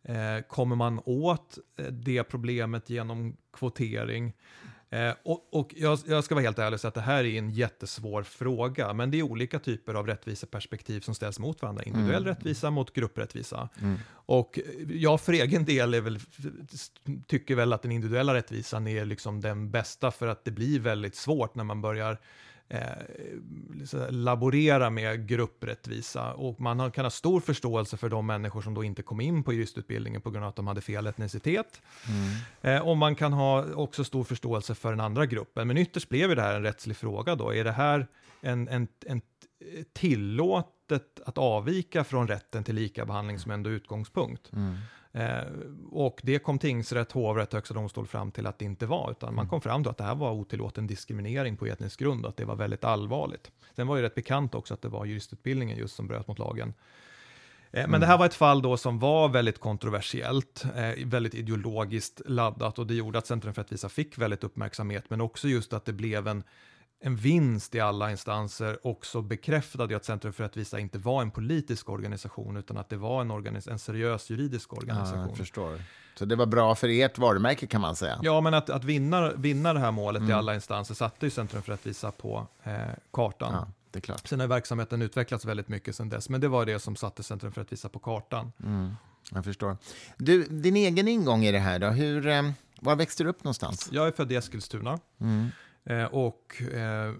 Eh, kommer man åt eh, det problemet genom kvotering? Eh, och och jag, jag ska vara helt ärlig och säga att det här är en jättesvår fråga, men det är olika typer av rättviseperspektiv som ställs mot varandra. Individuell rättvisa mot grupprättvisa. Och eh, jag för egen del väl, tycker väl att den individuella rättvisan är liksom den bästa, för att det blir väldigt svårt när man börjar eh, laborera med grupprättvisa och man har, kan ha stor förståelse för de människor som då inte kom in på juristutbildningen på grund av att de hade fel etnicitet. Eh, och man kan ha också stor förståelse för den andra gruppen. Men ytterst blev det här en rättslig fråga då. Är det här en, en, en tillåtet att avvika från rätten till likabehandling som ändå utgångspunkt? Eh, och det kom tingsrätt, hovrätt högsta domstol fram till att det inte var, utan man kom fram till att det här var otillåten diskriminering på etnisk grund och att det var väldigt allvarligt. Sen var det rätt bekant också att det var juristutbildningen just som bröt mot lagen. Eh, Men det här var ett fall då som var väldigt kontroversiellt, eh, väldigt ideologiskt laddat och det gjorde att Centrum för rättvisa fick väldigt uppmärksamhet, men också just att det blev en, en vinst i alla instanser också bekräftade att Centrum för rättvisa inte var en politisk organisation utan att det var en, organis- en seriös juridisk Ja, organisation. jag förstår. Så det var bra för ert varumärke kan man säga? Ja, men att, att vinna, vinna det här målet Mm. i alla instanser satte ju Centrum för rättvisa på eh, kartan. Ja, det är klart. Sen har verksamheten utvecklats väldigt mycket sen dess, men det var det som satte Centrum för rättvisa på kartan. Mm, jag förstår. Du, din egen ingång i det här då? Hur, eh, var växte du upp någonstans? Jag är född i Eskilstuna Mm. Eh, och eh,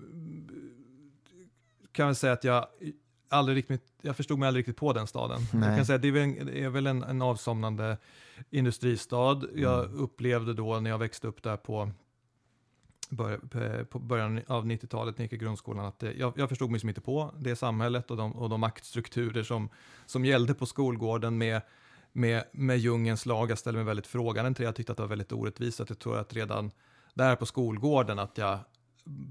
kan väl säga att jag aldrig riktigt, jag förstod mig aldrig riktigt på den staden. Nej. Jag kan säga att det är väl en, är väl en, en avsomnande industristad. Jag Mm. upplevde då när jag växte upp där på, bör, på början av 90-talet när jag gick i grundskolan att det, jag, jag förstod mig som inte på det samhället och de, och de maktstrukturer som, som gällde på skolgården med med, med djungelns lag. Jag ställde mig väldigt frågande till det. Jag tyckte att det var väldigt orättvist. Att jag tror att redan där på skolgården att jag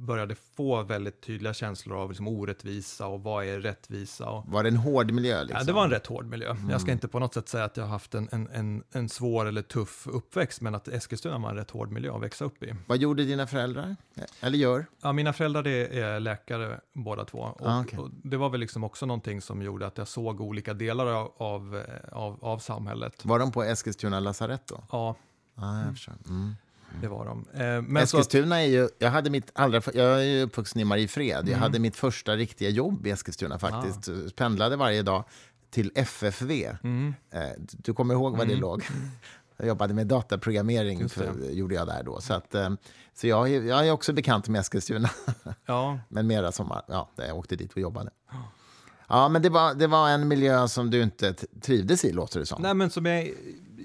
började få väldigt tydliga känslor av liksom orättvisa och vad är rättvisa. Och, Var det en hård miljö? Liksom? ja, det var en rätt hård miljö. Jag ska inte på något sätt säga att jag har haft en, en, en, en svår eller tuff uppväxt, men att Eskilstuna var en rätt hård miljö att växa upp i. Vad gjorde dina föräldrar? Eller gör? Ja, mina föräldrar är läkare båda två. Och, Ah, okej. och det var väl liksom också någonting som gjorde att jag såg olika delar av, av, av, av samhället. Var de på Eskilstuna lasarett då? Ja, Ja, jag förstår. Mm. Det var de. Eh, men så att, Eskilstuna är ju, jag hade mitt allra, jag är ju uppvuxen i Mariefred. Mm. Jag hade mitt första riktiga jobb i Eskilstuna faktiskt. Pendlade varje dag till FFV. mm, Eh, Du kommer ihåg var det låg? Jag jobbade med dataprogrammering, för, gjorde jag där då. Så, att, eh, så jag, jag är också bekant med Eskilstuna, ja, men mera som, ja, där jag åkte dit och jobbade. Ja, men det var, det var en miljö som du inte trivdes i, låter det som. nej men som jag,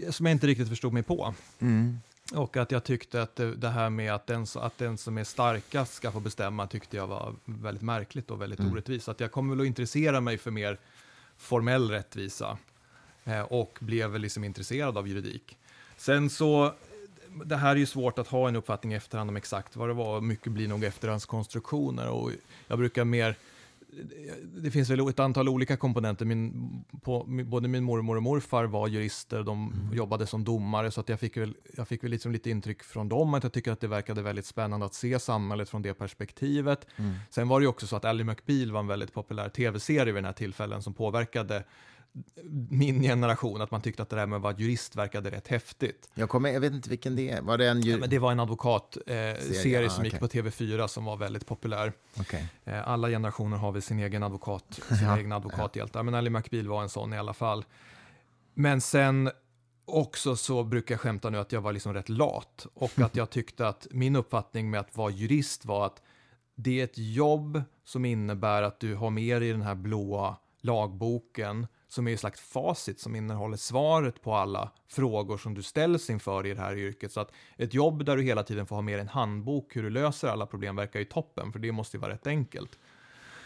som jag inte riktigt förstod mig på. Mm. Och att jag tyckte att det, här med att den, att den som är starkast ska få bestämma tyckte jag var väldigt märkligt och väldigt orättvist. Att jag kommer väl att intressera mig för mer formell rättvisa eh, och blev väl liksom intresserad av juridik. Sen så, det här är ju svårt att ha en uppfattning i efterhand om exakt vad det var. Mycket blir nog efterhandskonstruktioner och jag brukar mer det finns väl ett antal olika komponenter. Min, på, både min mormor och morfar var jurister, de jobbade som domare, så att jag fick väl, jag fick väl liksom lite intryck från dem, att jag tycker att det verkade väldigt spännande att se samhället från det perspektivet. Sen var det ju också så att Ally McBeal var en väldigt populär tv-serie vid den här tillfällen som påverkade min generation, att man tyckte att det där med att vara jurist verkade rätt häftigt. Jag, kommer, jag vet inte vilken det är. Var det en Ja, ju... men det var en advokatserie eh, ja, som gick okej. på TV4 som var väldigt populär. Okej. Eh, Alla generationer har väl sin egen advokat, sina Ja, egna advokathjältar, men Ally McBeal var en sån i alla fall. Men sen också så brukar jag skämta nu att jag var liksom rätt lat och att jag tyckte att min uppfattning med att vara jurist var att det är ett jobb som innebär att du har med dig den här blåa lagboken som är ett slags facit som innehåller svaret på alla frågor som du ställs inför i det här yrket. Så att ett jobb där du hela tiden får ha med dig en handbok hur du löser alla problem verkar ju toppen, för det måste ju vara rätt enkelt.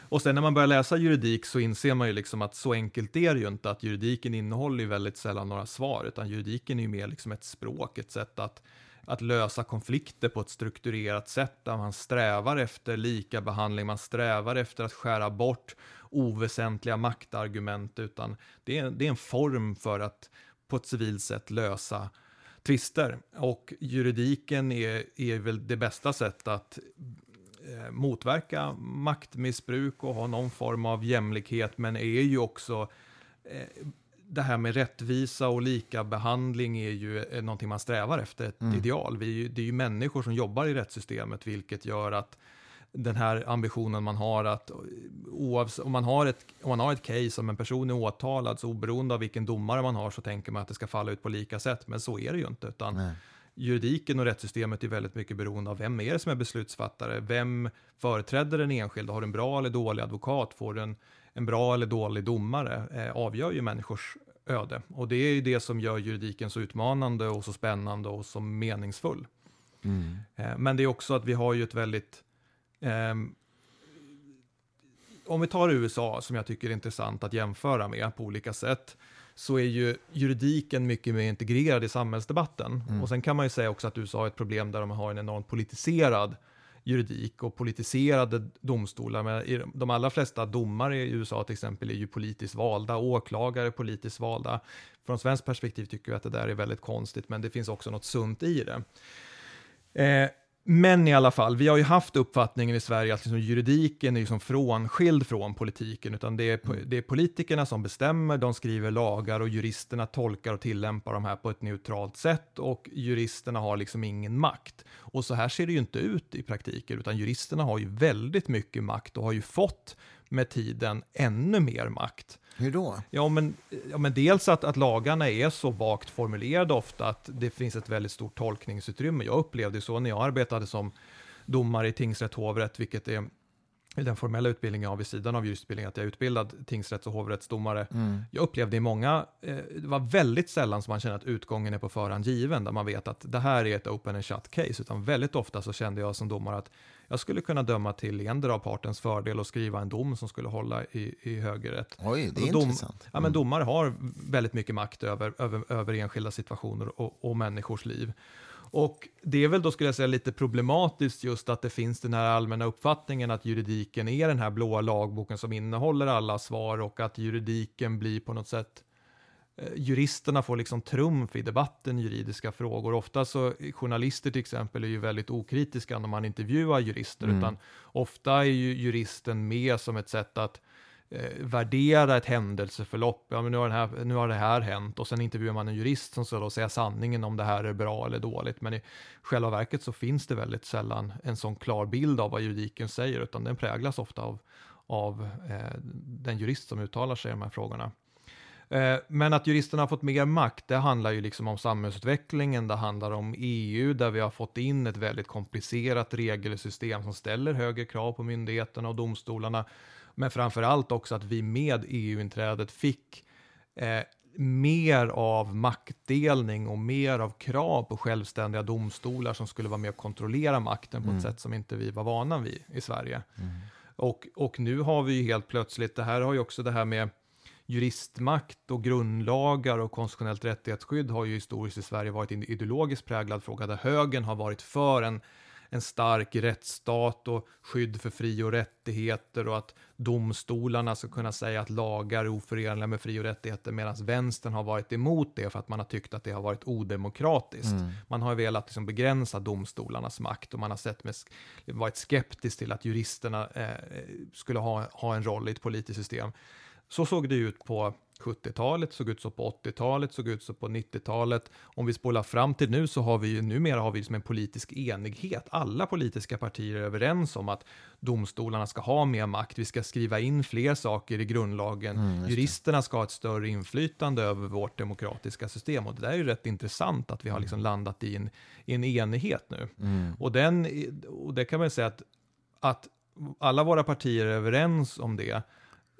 Och sen när man börjar läsa juridik så inser man ju liksom att så enkelt är det ju inte, att juridiken innehåller ju väldigt sällan några svar, utan juridiken är ju mer liksom ett språk, ett sätt att, att lösa konflikter på ett strukturerat sätt, där man strävar efter lika behandling, man strävar efter att skära bort oväsentliga maktargument, utan det är, det är en form för att på ett civilt sätt lösa tvister. Och juridiken är, är väl det bästa sättet att eh, motverka maktmissbruk och ha någon form av jämlikhet, men är ju också eh, det här med rättvisa och lika behandling är ju eh, någonting man strävar efter, ett ideal. Vi det är ju människor som jobbar i rättssystemet, vilket gör att den här ambitionen man har att oavs- om, man har ett, om man har ett case, om en person är åtalad, så oberoende av vilken domare man har så tänker man att det ska falla ut på lika sätt, men så är det ju inte, utan Nej. juridiken och rättssystemet är väldigt mycket beroende av vem är det som är beslutsfattare, vem företräder den enskilde, har du en bra eller dålig advokat, får du en, en bra eller dålig domare, eh, avgör ju människors öde. Och det är ju det som gör juridiken så utmanande och så spännande och så meningsfull. Mm. Eh, men det är också att vi har ju ett väldigt ehm, om vi tar USA, som jag tycker är intressant att jämföra med på olika sätt, så är ju juridiken mycket mer integrerad i samhällsdebatten. Och sen kan man ju säga också att USA har ett problem där de har en enormt politiserad juridik och politiserade domstolar. Men de allra flesta domare i USA till exempel är ju politiskt valda, åklagare är politiskt valda. Från svenskt perspektiv tycker vi att det där är väldigt konstigt, men det finns också något sunt i det. Eh, men i alla fall, vi har ju haft uppfattningen i Sverige att liksom juridiken är liksom frånskild från politiken, utan det är, det är politikerna som bestämmer, de skriver lagar och juristerna tolkar och tillämpar de här på ett neutralt sätt och juristerna har liksom ingen makt. Och så här ser det ju inte ut i praktiken, utan juristerna har ju väldigt mycket makt och har ju fått med tiden ännu mer makt. Hur då? Ja, men, ja, men dels att, att lagarna är så vagt formulerade ofta att det finns ett väldigt stort tolkningsutrymme. Jag upplevde det så när jag arbetade som domare i tingsrätt, hovrätt, vilket är den formella utbildningen jag har vid sidan av juristutbildningen, att jag är utbildad tingsrätts och hovrättsdomare. Mm. Jag upplevde i många, eh, det var väldigt sällan som man känner att utgången är på förhand given, där man vet att det här är ett open and shut case, utan väldigt ofta så kände jag som domare att jag skulle kunna döma till endera av partens fördel och skriva en dom som skulle hålla i, i högerrätt. Oj, det är dom- intressant. Ja, men domare har väldigt mycket makt över, över, över enskilda situationer och, och människors liv. Och det är väl då skulle jag säga lite problematiskt just att det finns den här allmänna uppfattningen att juridiken är den här blåa lagboken som innehåller alla svar och att juridiken blir på något sätt eh, juristerna får liksom trumf i debatten i juridiska frågor. Ofta så, journalister till exempel är ju väldigt okritiska när man intervjuar jurister, mm. utan ofta är ju juristen med som ett sätt att eh, värdera ett händelseförlopp. Ja, men nu, har här, nu har det här hänt och sen intervjuar man en jurist som ska då säga sanningen om det här är bra eller dåligt. Men i själva verket så finns det väldigt sällan en sån klar bild av vad juridiken säger, utan den präglas ofta av, av eh, den jurist som uttalar sig i de här frågorna. Eh, men att juristerna har fått mer makt, det handlar ju liksom om samhällsutvecklingen, det handlar om EU, där vi har fått in ett väldigt komplicerat regelsystem som ställer högre krav på myndigheterna och domstolarna men framför allt också att vi med EU-inträdet fick eh, mer av maktdelning och mer av krav på självständiga domstolar som skulle vara med och kontrollera makten på mm. ett sätt som inte vi var vana vid i Sverige. Mm. Och, och nu har vi ju helt plötsligt, det här har ju också det här med juristmakt och grundlagar och konstitutionellt rättighetsskydd har ju historiskt i Sverige varit en ideologiskt präglad fråga där högern har varit för en en stark rättsstat och skydd för fri och rättigheter och att domstolarna ska kunna säga att lagar är oförenliga med fri och rättigheter medan vänstern har varit emot det för att man har tyckt att det har varit odemokratiskt. Mm. Man har velat liksom begränsa domstolarnas makt och man har sett med, varit skeptisk till att juristerna eh, skulle ha, ha en roll i ett politiskt system. Så såg det ut på 70-talet, såg ut så på 80-talet, såg ut så på 90-talet. Om vi spolar fram till nu så har vi ju numera har vi som en politisk enighet. Alla politiska partier är överens om att domstolarna ska ha mer makt. Vi ska skriva in fler saker i grundlagen. Mm, Juristerna ska ha ett större inflytande över vårt demokratiska system. Och det där är ju rätt intressant att vi har liksom landat i en, i en enighet nu. Mm. Och, den, och det kan man säga att, att alla våra partier är överens om det.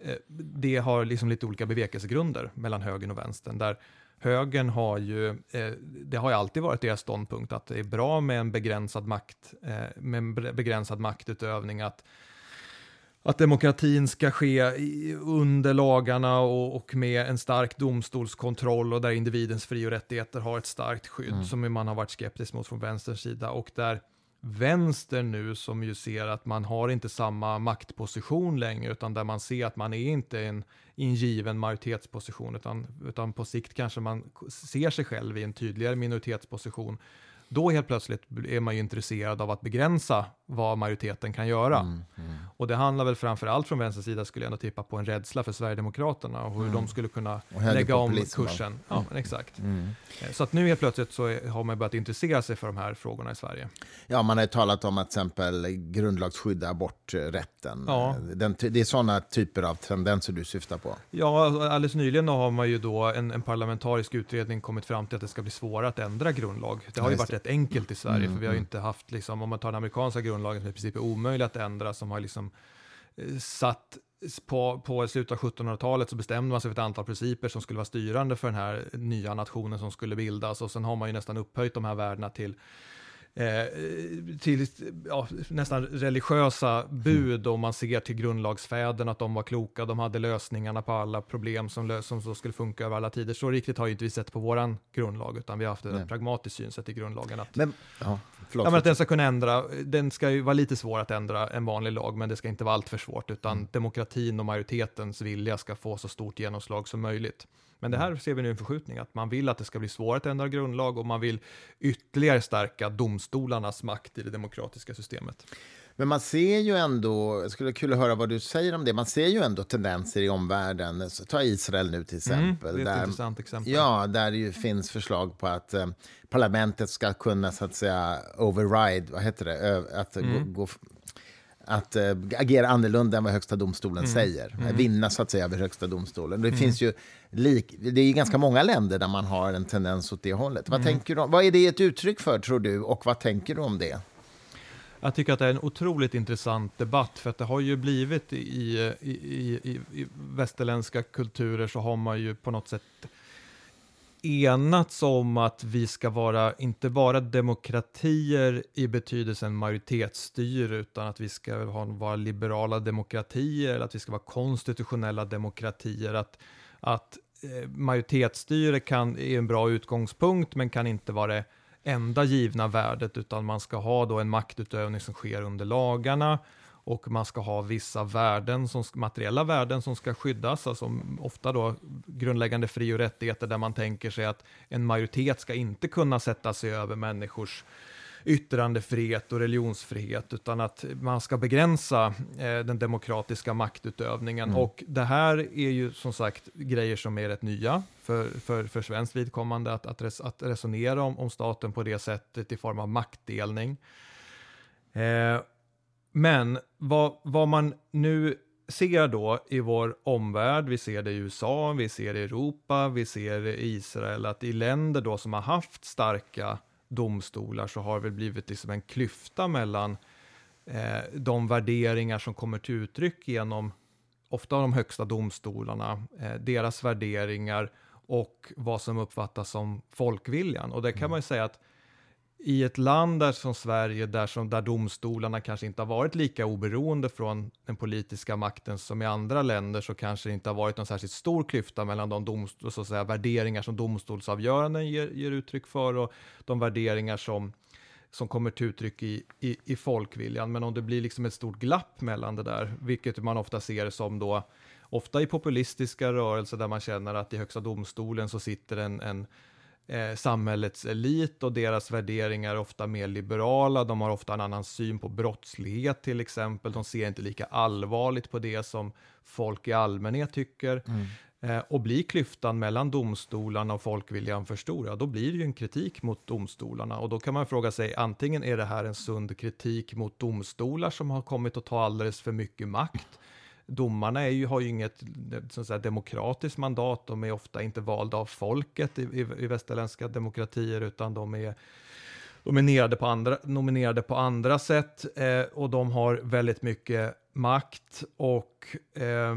Eh, det har liksom lite olika bevekelsegrunder mellan högern och vänstern. Där högern har ju, eh, det har ju alltid varit deras ståndpunkt att det är bra med en begränsad makt, eh, med en begränsad maktutövning, att att demokratin ska ske under lagarna och, och, med en stark domstolskontroll och där individens fri och rättigheter har ett starkt skydd mm. som man har varit skeptisk mot från vänsterns sida och där vänster nu som ju ser att man har inte samma maktposition längre utan där man ser att man är inte en, i en given majoritetsposition utan, utan på sikt kanske man ser sig själv i en tydligare minoritetsposition då helt plötsligt är man ju intresserad av att begränsa vad majoriteten kan göra. Mm, mm. Och det handlar väl framför allt från vänster sida skulle jag ändå tippa på en rädsla för Sverigedemokraterna och hur mm. de skulle kunna lägga om kursen. Ja, mm. exakt. Mm. Eh, så att nu helt plötsligt så har man börjat intressera sig för de här frågorna i Sverige. Ja, man har talat om att till exempel grundlagsskydda aborträtten. Ja. Den, det är sådana typer av tendenser du syftar på. Ja, alldeles nyligen har man ju då en, en parlamentarisk utredning kommit fram till att det ska bli svårare att ändra grundlag. Det har ju varit rätt enkelt i Sverige, mm, för vi har ju mm. inte haft, liksom, om man tar den amerikanska grundlagen som i princip är omöjlig att ändra, som har liksom eh, satt på, på slutet av 1700-talet så bestämde man sig för ett antal principer som skulle vara styrande för den här nya nationen som skulle bildas och sen har man ju nästan upphöjt de här värdena till Eh, till ja, nästan religiösa bud om man ser till grundlagsfäderna, att de var kloka, de hade lösningarna på alla problem som, som så skulle funka över alla tider. Så riktigt har ju inte vi sett på våran grundlag, utan vi har haft ett pragmatiskt synsätt i grundlagen. Att, men, ja, förlåt, ja, men att den ska kunna ändra, den ska ju vara lite svår att ändra en vanlig lag, men det ska inte vara allt för svårt, utan mm. demokratin och majoritetens vilja ska få så stort genomslag som möjligt. Men det här ser vi nu en förskjutning, att man vill att det ska bli svårare att ändra grundlag och man vill ytterligare stärka domstolarnas makt i det demokratiska systemet. Men man ser ju ändå, det skulle kul att höra vad du säger om det, man ser ju ändå tendenser i omvärlden. ta Israel nu till exempel. Mm, det är ett där, intressant exempel. Ja, där det ju finns förslag på att eh, parlamentet ska kunna så att säga override, vad heter det, att mm. gå, gå att äh, agera annorlunda än vad Högsta domstolen mm. säger. Mm. Vinna så att säga över Högsta domstolen. Det mm. finns ju lik, det är ganska många länder där man har en tendens åt det hållet. Vad, mm. tänker du, vad är det ett uttryck för, tror du, och vad tänker du om det? Jag tycker att det är en otroligt intressant debatt, för att det har ju blivit i, i, i, i, västerländska kulturer så har man ju på något sätt enats om att vi ska vara inte bara demokratier i betydelsen majoritetsstyre, utan att vi ska ha, vara liberala demokratier, att vi ska vara konstitutionella demokratier, att, att eh, majoritetsstyre kan, är en bra utgångspunkt, men kan inte vara det enda givna värdet, utan man ska ha då en maktutövning som sker under lagarna och man ska ha vissa värden, som, materiella värden som ska skyddas, alltså ofta då grundläggande fri och rättigheter där man tänker sig att en majoritet ska inte kunna sätta sig över människors yttrandefrihet och religionsfrihet, utan att man ska begränsa eh, den demokratiska maktutövningen. Mm. Och det här är ju som sagt grejer som är rätt nya för, för, för svenskt vidkommande, att, att, res, att resonera om, om staten på det sättet i form av maktdelning. Eh, men vad, vad man nu ser då i vår omvärld, vi ser det i USA, vi ser det i Europa, vi ser det i Israel, att i länder då som har haft starka domstolar så har det väl blivit liksom en klyfta mellan eh, de värderingar som kommer till uttryck genom ofta de högsta domstolarna, eh, deras värderingar och vad som uppfattas som folkviljan. Och det kan mm. man ju säga att i ett land där som Sverige, där, som, där domstolarna kanske inte har varit lika oberoende från den politiska makten som i andra länder, så kanske det inte har varit någon särskilt stor klyfta mellan de domstol, så att säga, värderingar som domstolsavgöranden ger, ger uttryck för och de värderingar som, som kommer till uttryck i, i, i folkviljan. Men om det blir liksom ett stort glapp mellan det där, vilket man ofta ser som då, ofta i populistiska rörelser där man känner att i Högsta domstolen så sitter en, en eh, samhällets elit och deras värderingar är ofta mer liberala. De har ofta en annan syn på brottslighet till exempel. De ser inte lika allvarligt på det som folk i allmänhet tycker. Mm. Eh, och blir klyftan mellan domstolarna och folkviljan för stor, ja, då blir det ju en kritik mot domstolarna. Och då kan man fråga sig, antingen är det här en sund kritik mot domstolar som har kommit att ta alldeles för mycket makt, domarna är ju, har ju inget så säga, demokratiskt mandat, de är ofta inte valda av folket i, i, i västerländska demokratier, utan de är nominerade på andra, nominerade på andra sätt eh, och de har väldigt mycket makt och eh,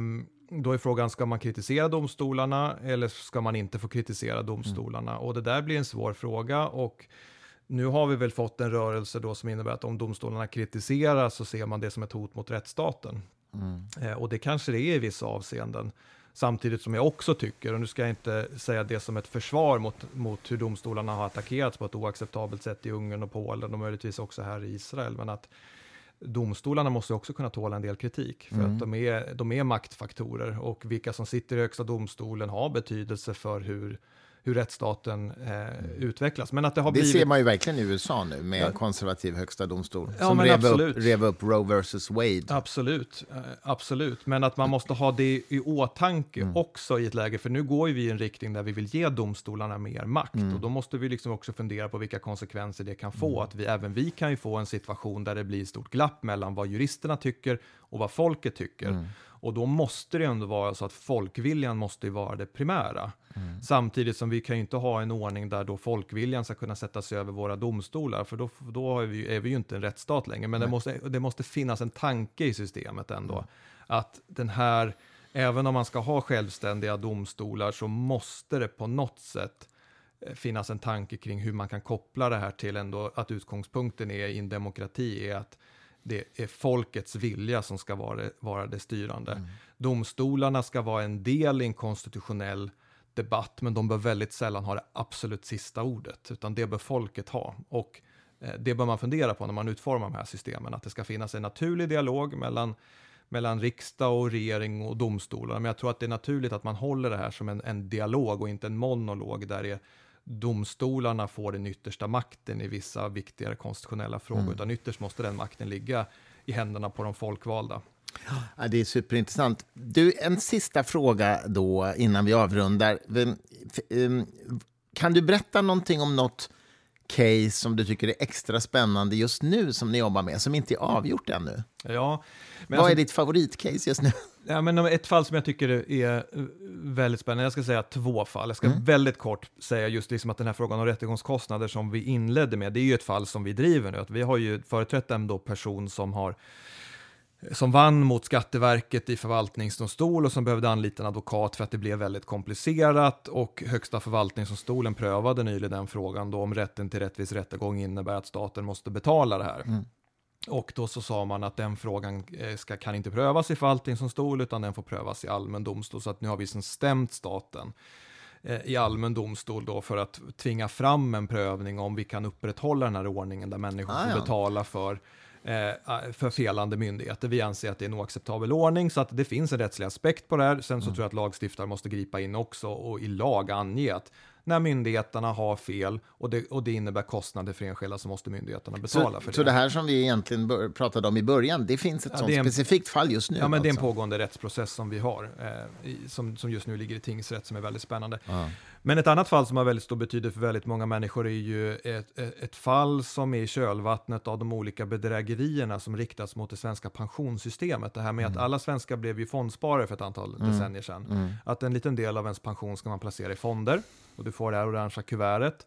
då är frågan, ska man kritisera domstolarna eller ska man inte få kritisera domstolarna? Mm. Och det där blir en svår fråga och nu har vi väl fått en rörelse då som innebär att om domstolarna kritiserar så ser man det som ett hot mot rättsstaten. Mm. Eh, och det kanske det är i vissa avseenden. Samtidigt som jag också tycker, och nu ska jag inte säga det som ett försvar mot, mot hur domstolarna har attackerats på ett oacceptabelt sätt i Ungern och Polen och möjligtvis också här i Israel, men att domstolarna måste också kunna tåla en del kritik, för mm. att de är, de är maktfaktorer och vilka som sitter i högsta domstolen har betydelse för hur hur rättsstaten eh, utvecklas. Men att det har det blivit... ser man ju verkligen i USA nu med en konservativ högsta domstol ja, som rev upp, rev upp, Roe versus Wade. Absolut, eh, absolut. Men att man måste ha det i åtanke mm. också i ett läge, för nu går vi i en riktning där vi vill ge domstolarna mer makt mm. och då måste vi liksom också fundera på vilka konsekvenser det kan få. Mm. Att vi, även vi kan ju få en situation där det blir stort glapp mellan vad juristerna tycker och vad folket tycker. Och då måste det ändå vara så att folkviljan måste vara det primära. Mm. Samtidigt som vi kan ju inte ha en ordning där då folkviljan ska kunna sätta sig över våra domstolar, för då, då är, vi, är vi ju inte en rättsstat längre. Men det måste, det måste finnas en tanke i systemet ändå. Mm. Att den här, även om man ska ha självständiga domstolar så måste det på något sätt eh, finnas en tanke kring hur man kan koppla det här till ändå att utgångspunkten är i en demokrati är att det är folkets vilja som ska vara det, vara det styrande. Mm. Domstolarna ska vara en del i en konstitutionell debatt, men de bör väldigt sällan ha det absolut sista ordet, utan det bör folket ha. Och eh, det bör man fundera på när man utformar de här systemen, att det ska finnas en naturlig dialog mellan, mellan riksdag och regering och domstolar. Men jag tror att det är naturligt att man håller det här som en, en dialog och inte en monolog där det är domstolarna får den yttersta makten i vissa viktigare konstitutionella frågor, mm. utan ytterst måste den makten ligga i händerna på de folkvalda. Ja, det är superintressant. Du, en sista fråga då innan vi avrundar. Ehm, kan du berätta någonting om något case som du tycker är extra spännande just nu som ni jobbar med, som inte är avgjort ännu? Ja, Vad alltså, är ditt favoritcase just nu? Ja, men ett fall som jag tycker är eh, väldigt spännande, jag ska säga två fall. Jag ska mm. väldigt kort säga just liksom att den här frågan om rättegångskostnader som vi inledde med, det är ju ett fall som vi driver nu. Att vi har ju företrätt en då person som har som vann mot Skatteverket i förvaltningsdomstol och som behövde anlita en advokat för att det blev väldigt komplicerat och Högsta förvaltningsdomstolen prövade nyligen den frågan då om rätten till rättvis rättegång innebär att staten måste betala det här. Mm. Och då så sa man att den frågan eh, ska, kan inte prövas i förvaltningsdomstol utan den får prövas i allmän domstol. Så att nu har vi sen stämt staten eh, i allmän domstol då för att tvinga fram en prövning om vi kan upprätthålla den här ordningen där människor Ah, får ja. betala för eh, för felande myndigheter. Vi anser att det är en oacceptabel ordning, så att det finns en rättslig aspekt på det här. Sen så Mm. tror jag att lagstiftare måste gripa in också och i lag ange att när myndigheterna har fel och det, och det innebär kostnader för enskilda så måste myndigheterna betala Så, för det. så det här som vi egentligen pratade om i början, det finns ett Ja, sånt en- specifikt fall just nu? Ja, men det är en alltså. pågående rättsprocess som vi har, eh, som, som just nu ligger i tingsrätt, som är väldigt spännande. Ja. Men ett annat fall som har väldigt stor betydelse för väldigt många människor är ju ett, ett, fall som är i kölvattnet av de olika bedrägerierna som riktas mot det svenska pensionssystemet. Det här med att alla svenskar blev ju fondsparare för ett antal decennier sedan. Mm. Att en liten del av ens pension ska man placera i fonder och du får det här orangea kuvertet.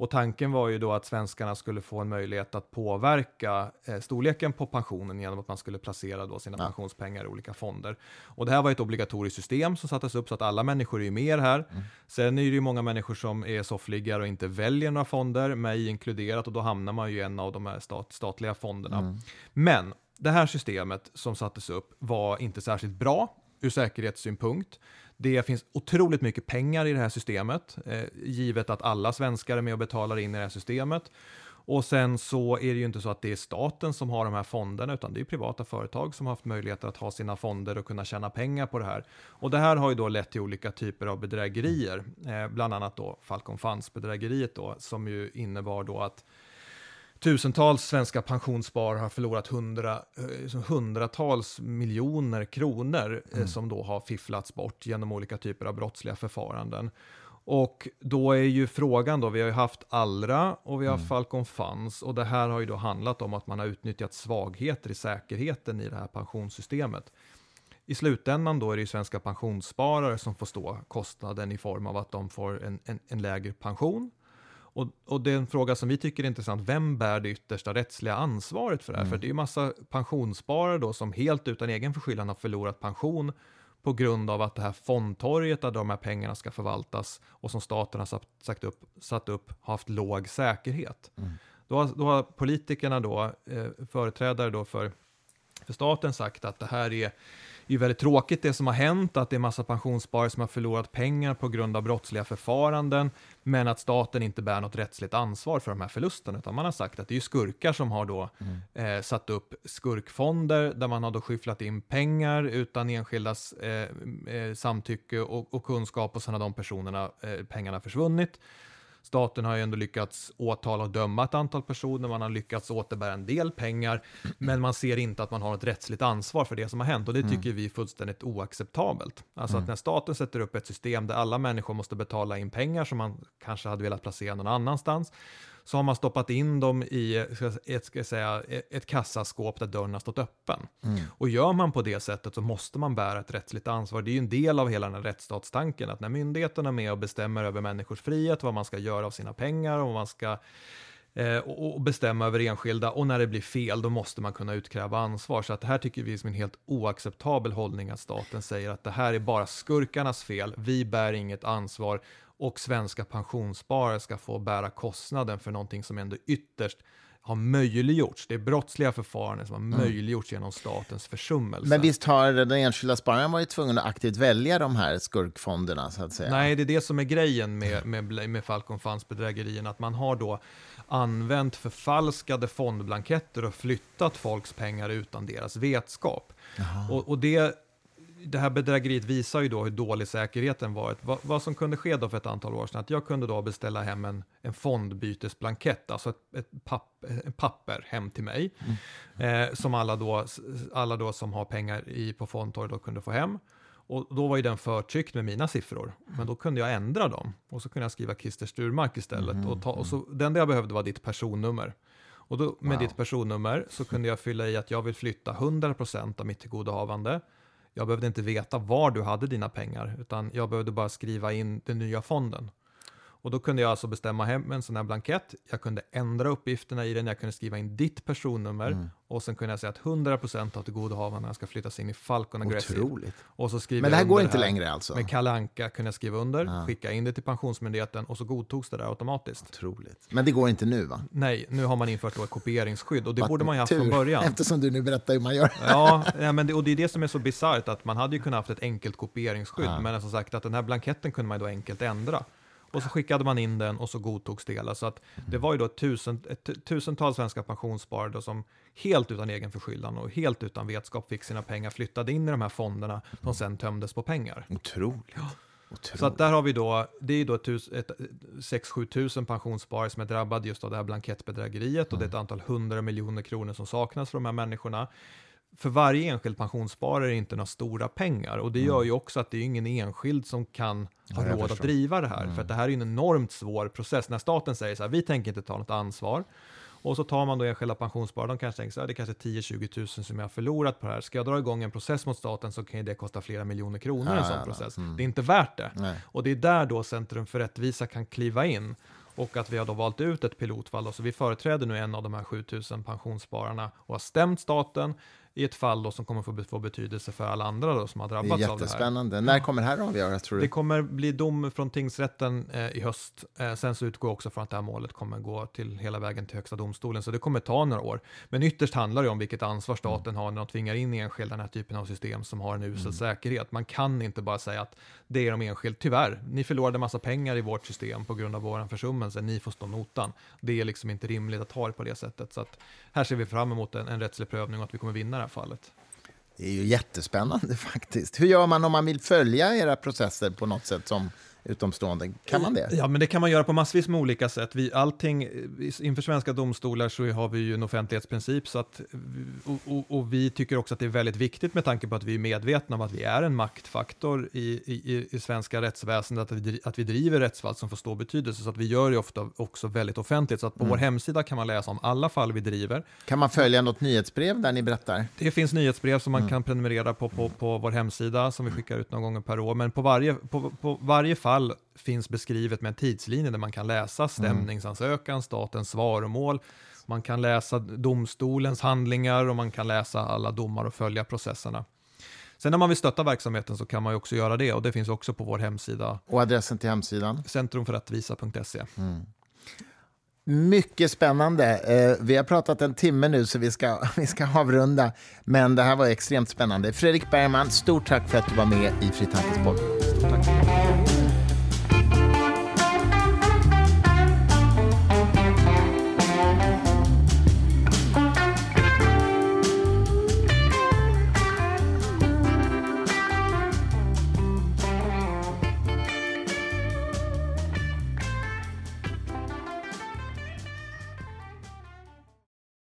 Och tanken var ju då att svenskarna skulle få en möjlighet att påverka eh, storleken på pensionen genom att man skulle placera då sina Ja. pensionspengar i olika fonder. Och det här var ett obligatoriskt system som sattes upp så att alla människor är med här. Sen är det ju många människor som är soffliggare och inte väljer några fonder, mig inkluderat, och då hamnar man ju i en av de här stat, statliga fonderna. Men det här systemet som sattes upp var inte särskilt bra ur säkerhetssynpunkt. Det finns otroligt mycket pengar i det här systemet, eh, givet att alla svenskar är med och betalar in i det här systemet. Och sen så är det ju inte så att det är staten som har de här fonderna, utan det är privata företag som har haft möjligheter att ha sina fonder och kunna tjäna pengar på det här. Och det här har ju då lett till olika typer av bedrägerier, eh, bland annat då Falcon Funds-bedrägeriet då, som ju innebar då att Tusentals svenska pensionssparare har förlorat hundra, eh, hundratals miljoner kronor eh, som då har fifflats bort genom olika typer av brottsliga förfaranden. Och då är ju frågan då, vi har ju haft Allra och vi har haft Falcon Funds och det här har ju då handlat om att man har utnyttjat svagheter i säkerheten i det här pensionssystemet. I slutändan då är det ju svenska pensionssparare som får stå kostnaden i form av att de får en, en, en lägre pension. Och, och det är en fråga som vi tycker är intressant, vem bär det yttersta rättsliga ansvaret för det här? För det är ju massa pensionssparare då som helt utan egen förskyllan har förlorat pension på grund av att det här fondtorget där de här pengarna ska förvaltas och som staten har satt, upp, satt upp har haft låg säkerhet. Då, har, då har politikerna då, eh, företrädare då för, för staten sagt att det här är är ju väldigt tråkigt det som har hänt, att det är massa pensionssparare som har förlorat pengar på grund av brottsliga förfaranden, men att staten inte bär något rättsligt ansvar för de här förlusterna, utan man har sagt att det är skurkar som har då eh, satt upp skurkfonder där man har då skyfflat in pengar utan enskildas eh, eh, samtycke och, och kunskap och sen har de personerna, eh, pengarna försvunnit. Staten har ju ändå lyckats åtala och döma ett antal personer, man har lyckats återbära en del pengar, men man ser inte att man har ett rättsligt ansvar för det som har hänt och det tycker vi är fullständigt oacceptabelt. Alltså att när staten sätter upp ett system där alla människor måste betala in pengar som man kanske hade velat placera någon annanstans, så har man stoppat in dem i ett, ska säga, ett kassaskåp där dörren har stått öppen. Och gör man på det sättet så måste man bära ett rättsligt ansvar. Det är ju en del av hela den här rättsstatstanken, att när myndigheterna är med och bestämmer över människors frihet, vad man ska göra av sina pengar och vad man ska eh, och, bestämma över enskilda och när det blir fel då måste man kunna utkräva ansvar. Så att det här tycker vi är som en helt oacceptabel hållning att staten säger att det här är bara skurkarnas fel, vi bär inget ansvar och svenska pensionssparare ska få bära kostnaden för någonting som ändå ytterst har möjliggjorts. Det är brottsliga förfaranden som har möjliggjorts genom statens försummelse. Men visst har den enskilda spararen varit tvungen att aktivt välja de här skurkfonderna, så att säga? Nej, det är det som är grejen med, med, med Falcon Funds bedrägerierna, att man har då använt förfalskade fondblanketter och flyttat folks pengar utan deras vetskap. Och, och det, det här bedrägeriet visar ju då hur dålig säkerheten varit. Vad, vad som kunde ske då för ett antal år sedan, att jag kunde då beställa hem en, en fondbytesblankett, alltså ett, ett papp, ett papper hem till mig, eh, som alla då, alla då som har pengar i, på fondtorg då kunde få hem. Och då var ju den förtryckt med mina siffror, men då kunde jag ändra dem. Och så kunde jag skriva Christer Sturmark istället. Och, ta, och så, det enda jag behövde var ditt personnummer. Och då, med Wow. ditt personnummer så kunde jag fylla i att jag vill flytta 100% av mitt tillgodohavande. Jag behövde inte veta var du hade dina pengar, utan jag behövde bara skriva in den nya fonden. Och då kunde jag alltså bestämma hem en sån här blankett, jag kunde ändra uppgifterna i den, jag kunde skriva in ditt personnummer Mm. och sen kunde jag säga att 100% av tillgodohavarna ska flyttas in i Falcon Aggressive. Otroligt. Och så skriver Men det här går inte längre alltså? Med Kalle Anka kunde jag skriva under, skicka in det till Pensionsmyndigheten och så godtogs det där automatiskt. Otroligt. Men det går inte nu va? Nej, nu har man infört då ett kopieringsskydd och det Vad borde man ju haft tur, från början. Eftersom du nu berättar hur man gör. Ja, ja men det, och det är det som är så bisarrt, att man hade ju kunnat haft ett enkelt kopieringsskydd, men som sagt att den här blanketten kunde man ju då enkelt ändra. Och så skickade man in den och så godtogs det hela. Så att det var ju då tusen, ett, tusentals svenska pensionssparare som helt utan egen förskyllan och helt utan vetskap fick sina pengar flyttade in i de här fonderna som sen tömdes på pengar. Otroligt. Otroligt. Så att där har vi då, det är då ett, tus- ett, 6-7 tusen pensionssparare som är drabbade just av det här blankettbedrägeriet och det är ett antal hundra miljoner kronor som saknas för de här människorna. För varje enskild pensionssparare är det inte några stora pengar och det gör ju också att det är ingen enskild som kan ha jag råd att driva det här. För att det här är en enormt svår process. När staten säger så här, vi tänker inte ta något ansvar. Och så tar man då enskilda pensionssparare, de kanske tänker så här, det är kanske 10-20 tusen som jag har förlorat på det här. Ska jag dra igång en process mot staten så kan ju det kosta flera miljoner kronor en Ja, sån ja, process. Det är inte värt det. Nej. Och det är där då Centrum för rättvisa kan kliva in. Och att vi har då valt ut ett pilotfall. Då. Så vi företräder nu en av de här 7000 pensionsspararna och har stämt staten i ett fall då som kommer få, få betydelse för alla andra då som har Det är drabbats av det här. jättespännande. När kommer det här avgöras tror du? Det kommer bli dom från tingsrätten eh, i höst. Eh, sen så utgår jag också från att det här målet kommer gå till hela vägen till Högsta domstolen, så det kommer ta några år. Men ytterst handlar det om vilket ansvar staten har när de tvingar in enskilda den här typen av system som har en usel säkerhet. Man kan inte bara säga att det är de enskilda. Tyvärr, ni förlorade massa pengar i vårt system på grund av vår försummelse. Ni får stå notan. Det är liksom inte rimligt att ha det på det sättet. Så att här ser vi fram emot en, en rättslig prövning och att vi kommer vinna här fallet. Det är ju jättespännande faktiskt. Hur gör man om man vill följa era processer på något sätt som utomstående? Kan man det? Ja, men det kan man göra på massvis med olika sätt. Vi, allting, inför svenska domstolar så har vi ju en offentlighetsprincip så att, och, och, och vi tycker också att det är väldigt viktigt med tanke på att vi är medvetna om att vi är en maktfaktor i, i, i svenska rättsväsendet, att vi, att vi driver rättsfall som får stor betydelse, så att vi gör det ofta också väldigt offentligt. Så att på vår hemsida kan man läsa om alla fall vi driver. Kan man följa något nyhetsbrev där ni berättar? Det finns nyhetsbrev som man kan prenumerera på, på på vår hemsida som vi skickar ut någon gång per år. Men på varje, på, på varje fall finns beskrivet med en tidslinje där man kan läsa stämningsansökan, statens svaromål, man kan läsa domstolens handlingar och man kan läsa alla domar och följa processerna. Sen när man vill stötta verksamheten så kan man ju också göra det och det finns också på vår hemsida Och adressen till hemsidan? centrumförrättvisa.se. Mycket spännande. Eh, vi har pratat en timme nu så vi ska, vi ska avrunda. Men det här var extremt spännande. Fredrik Bergman, stort tack för att du var med i Fri Tankespodd. Tack.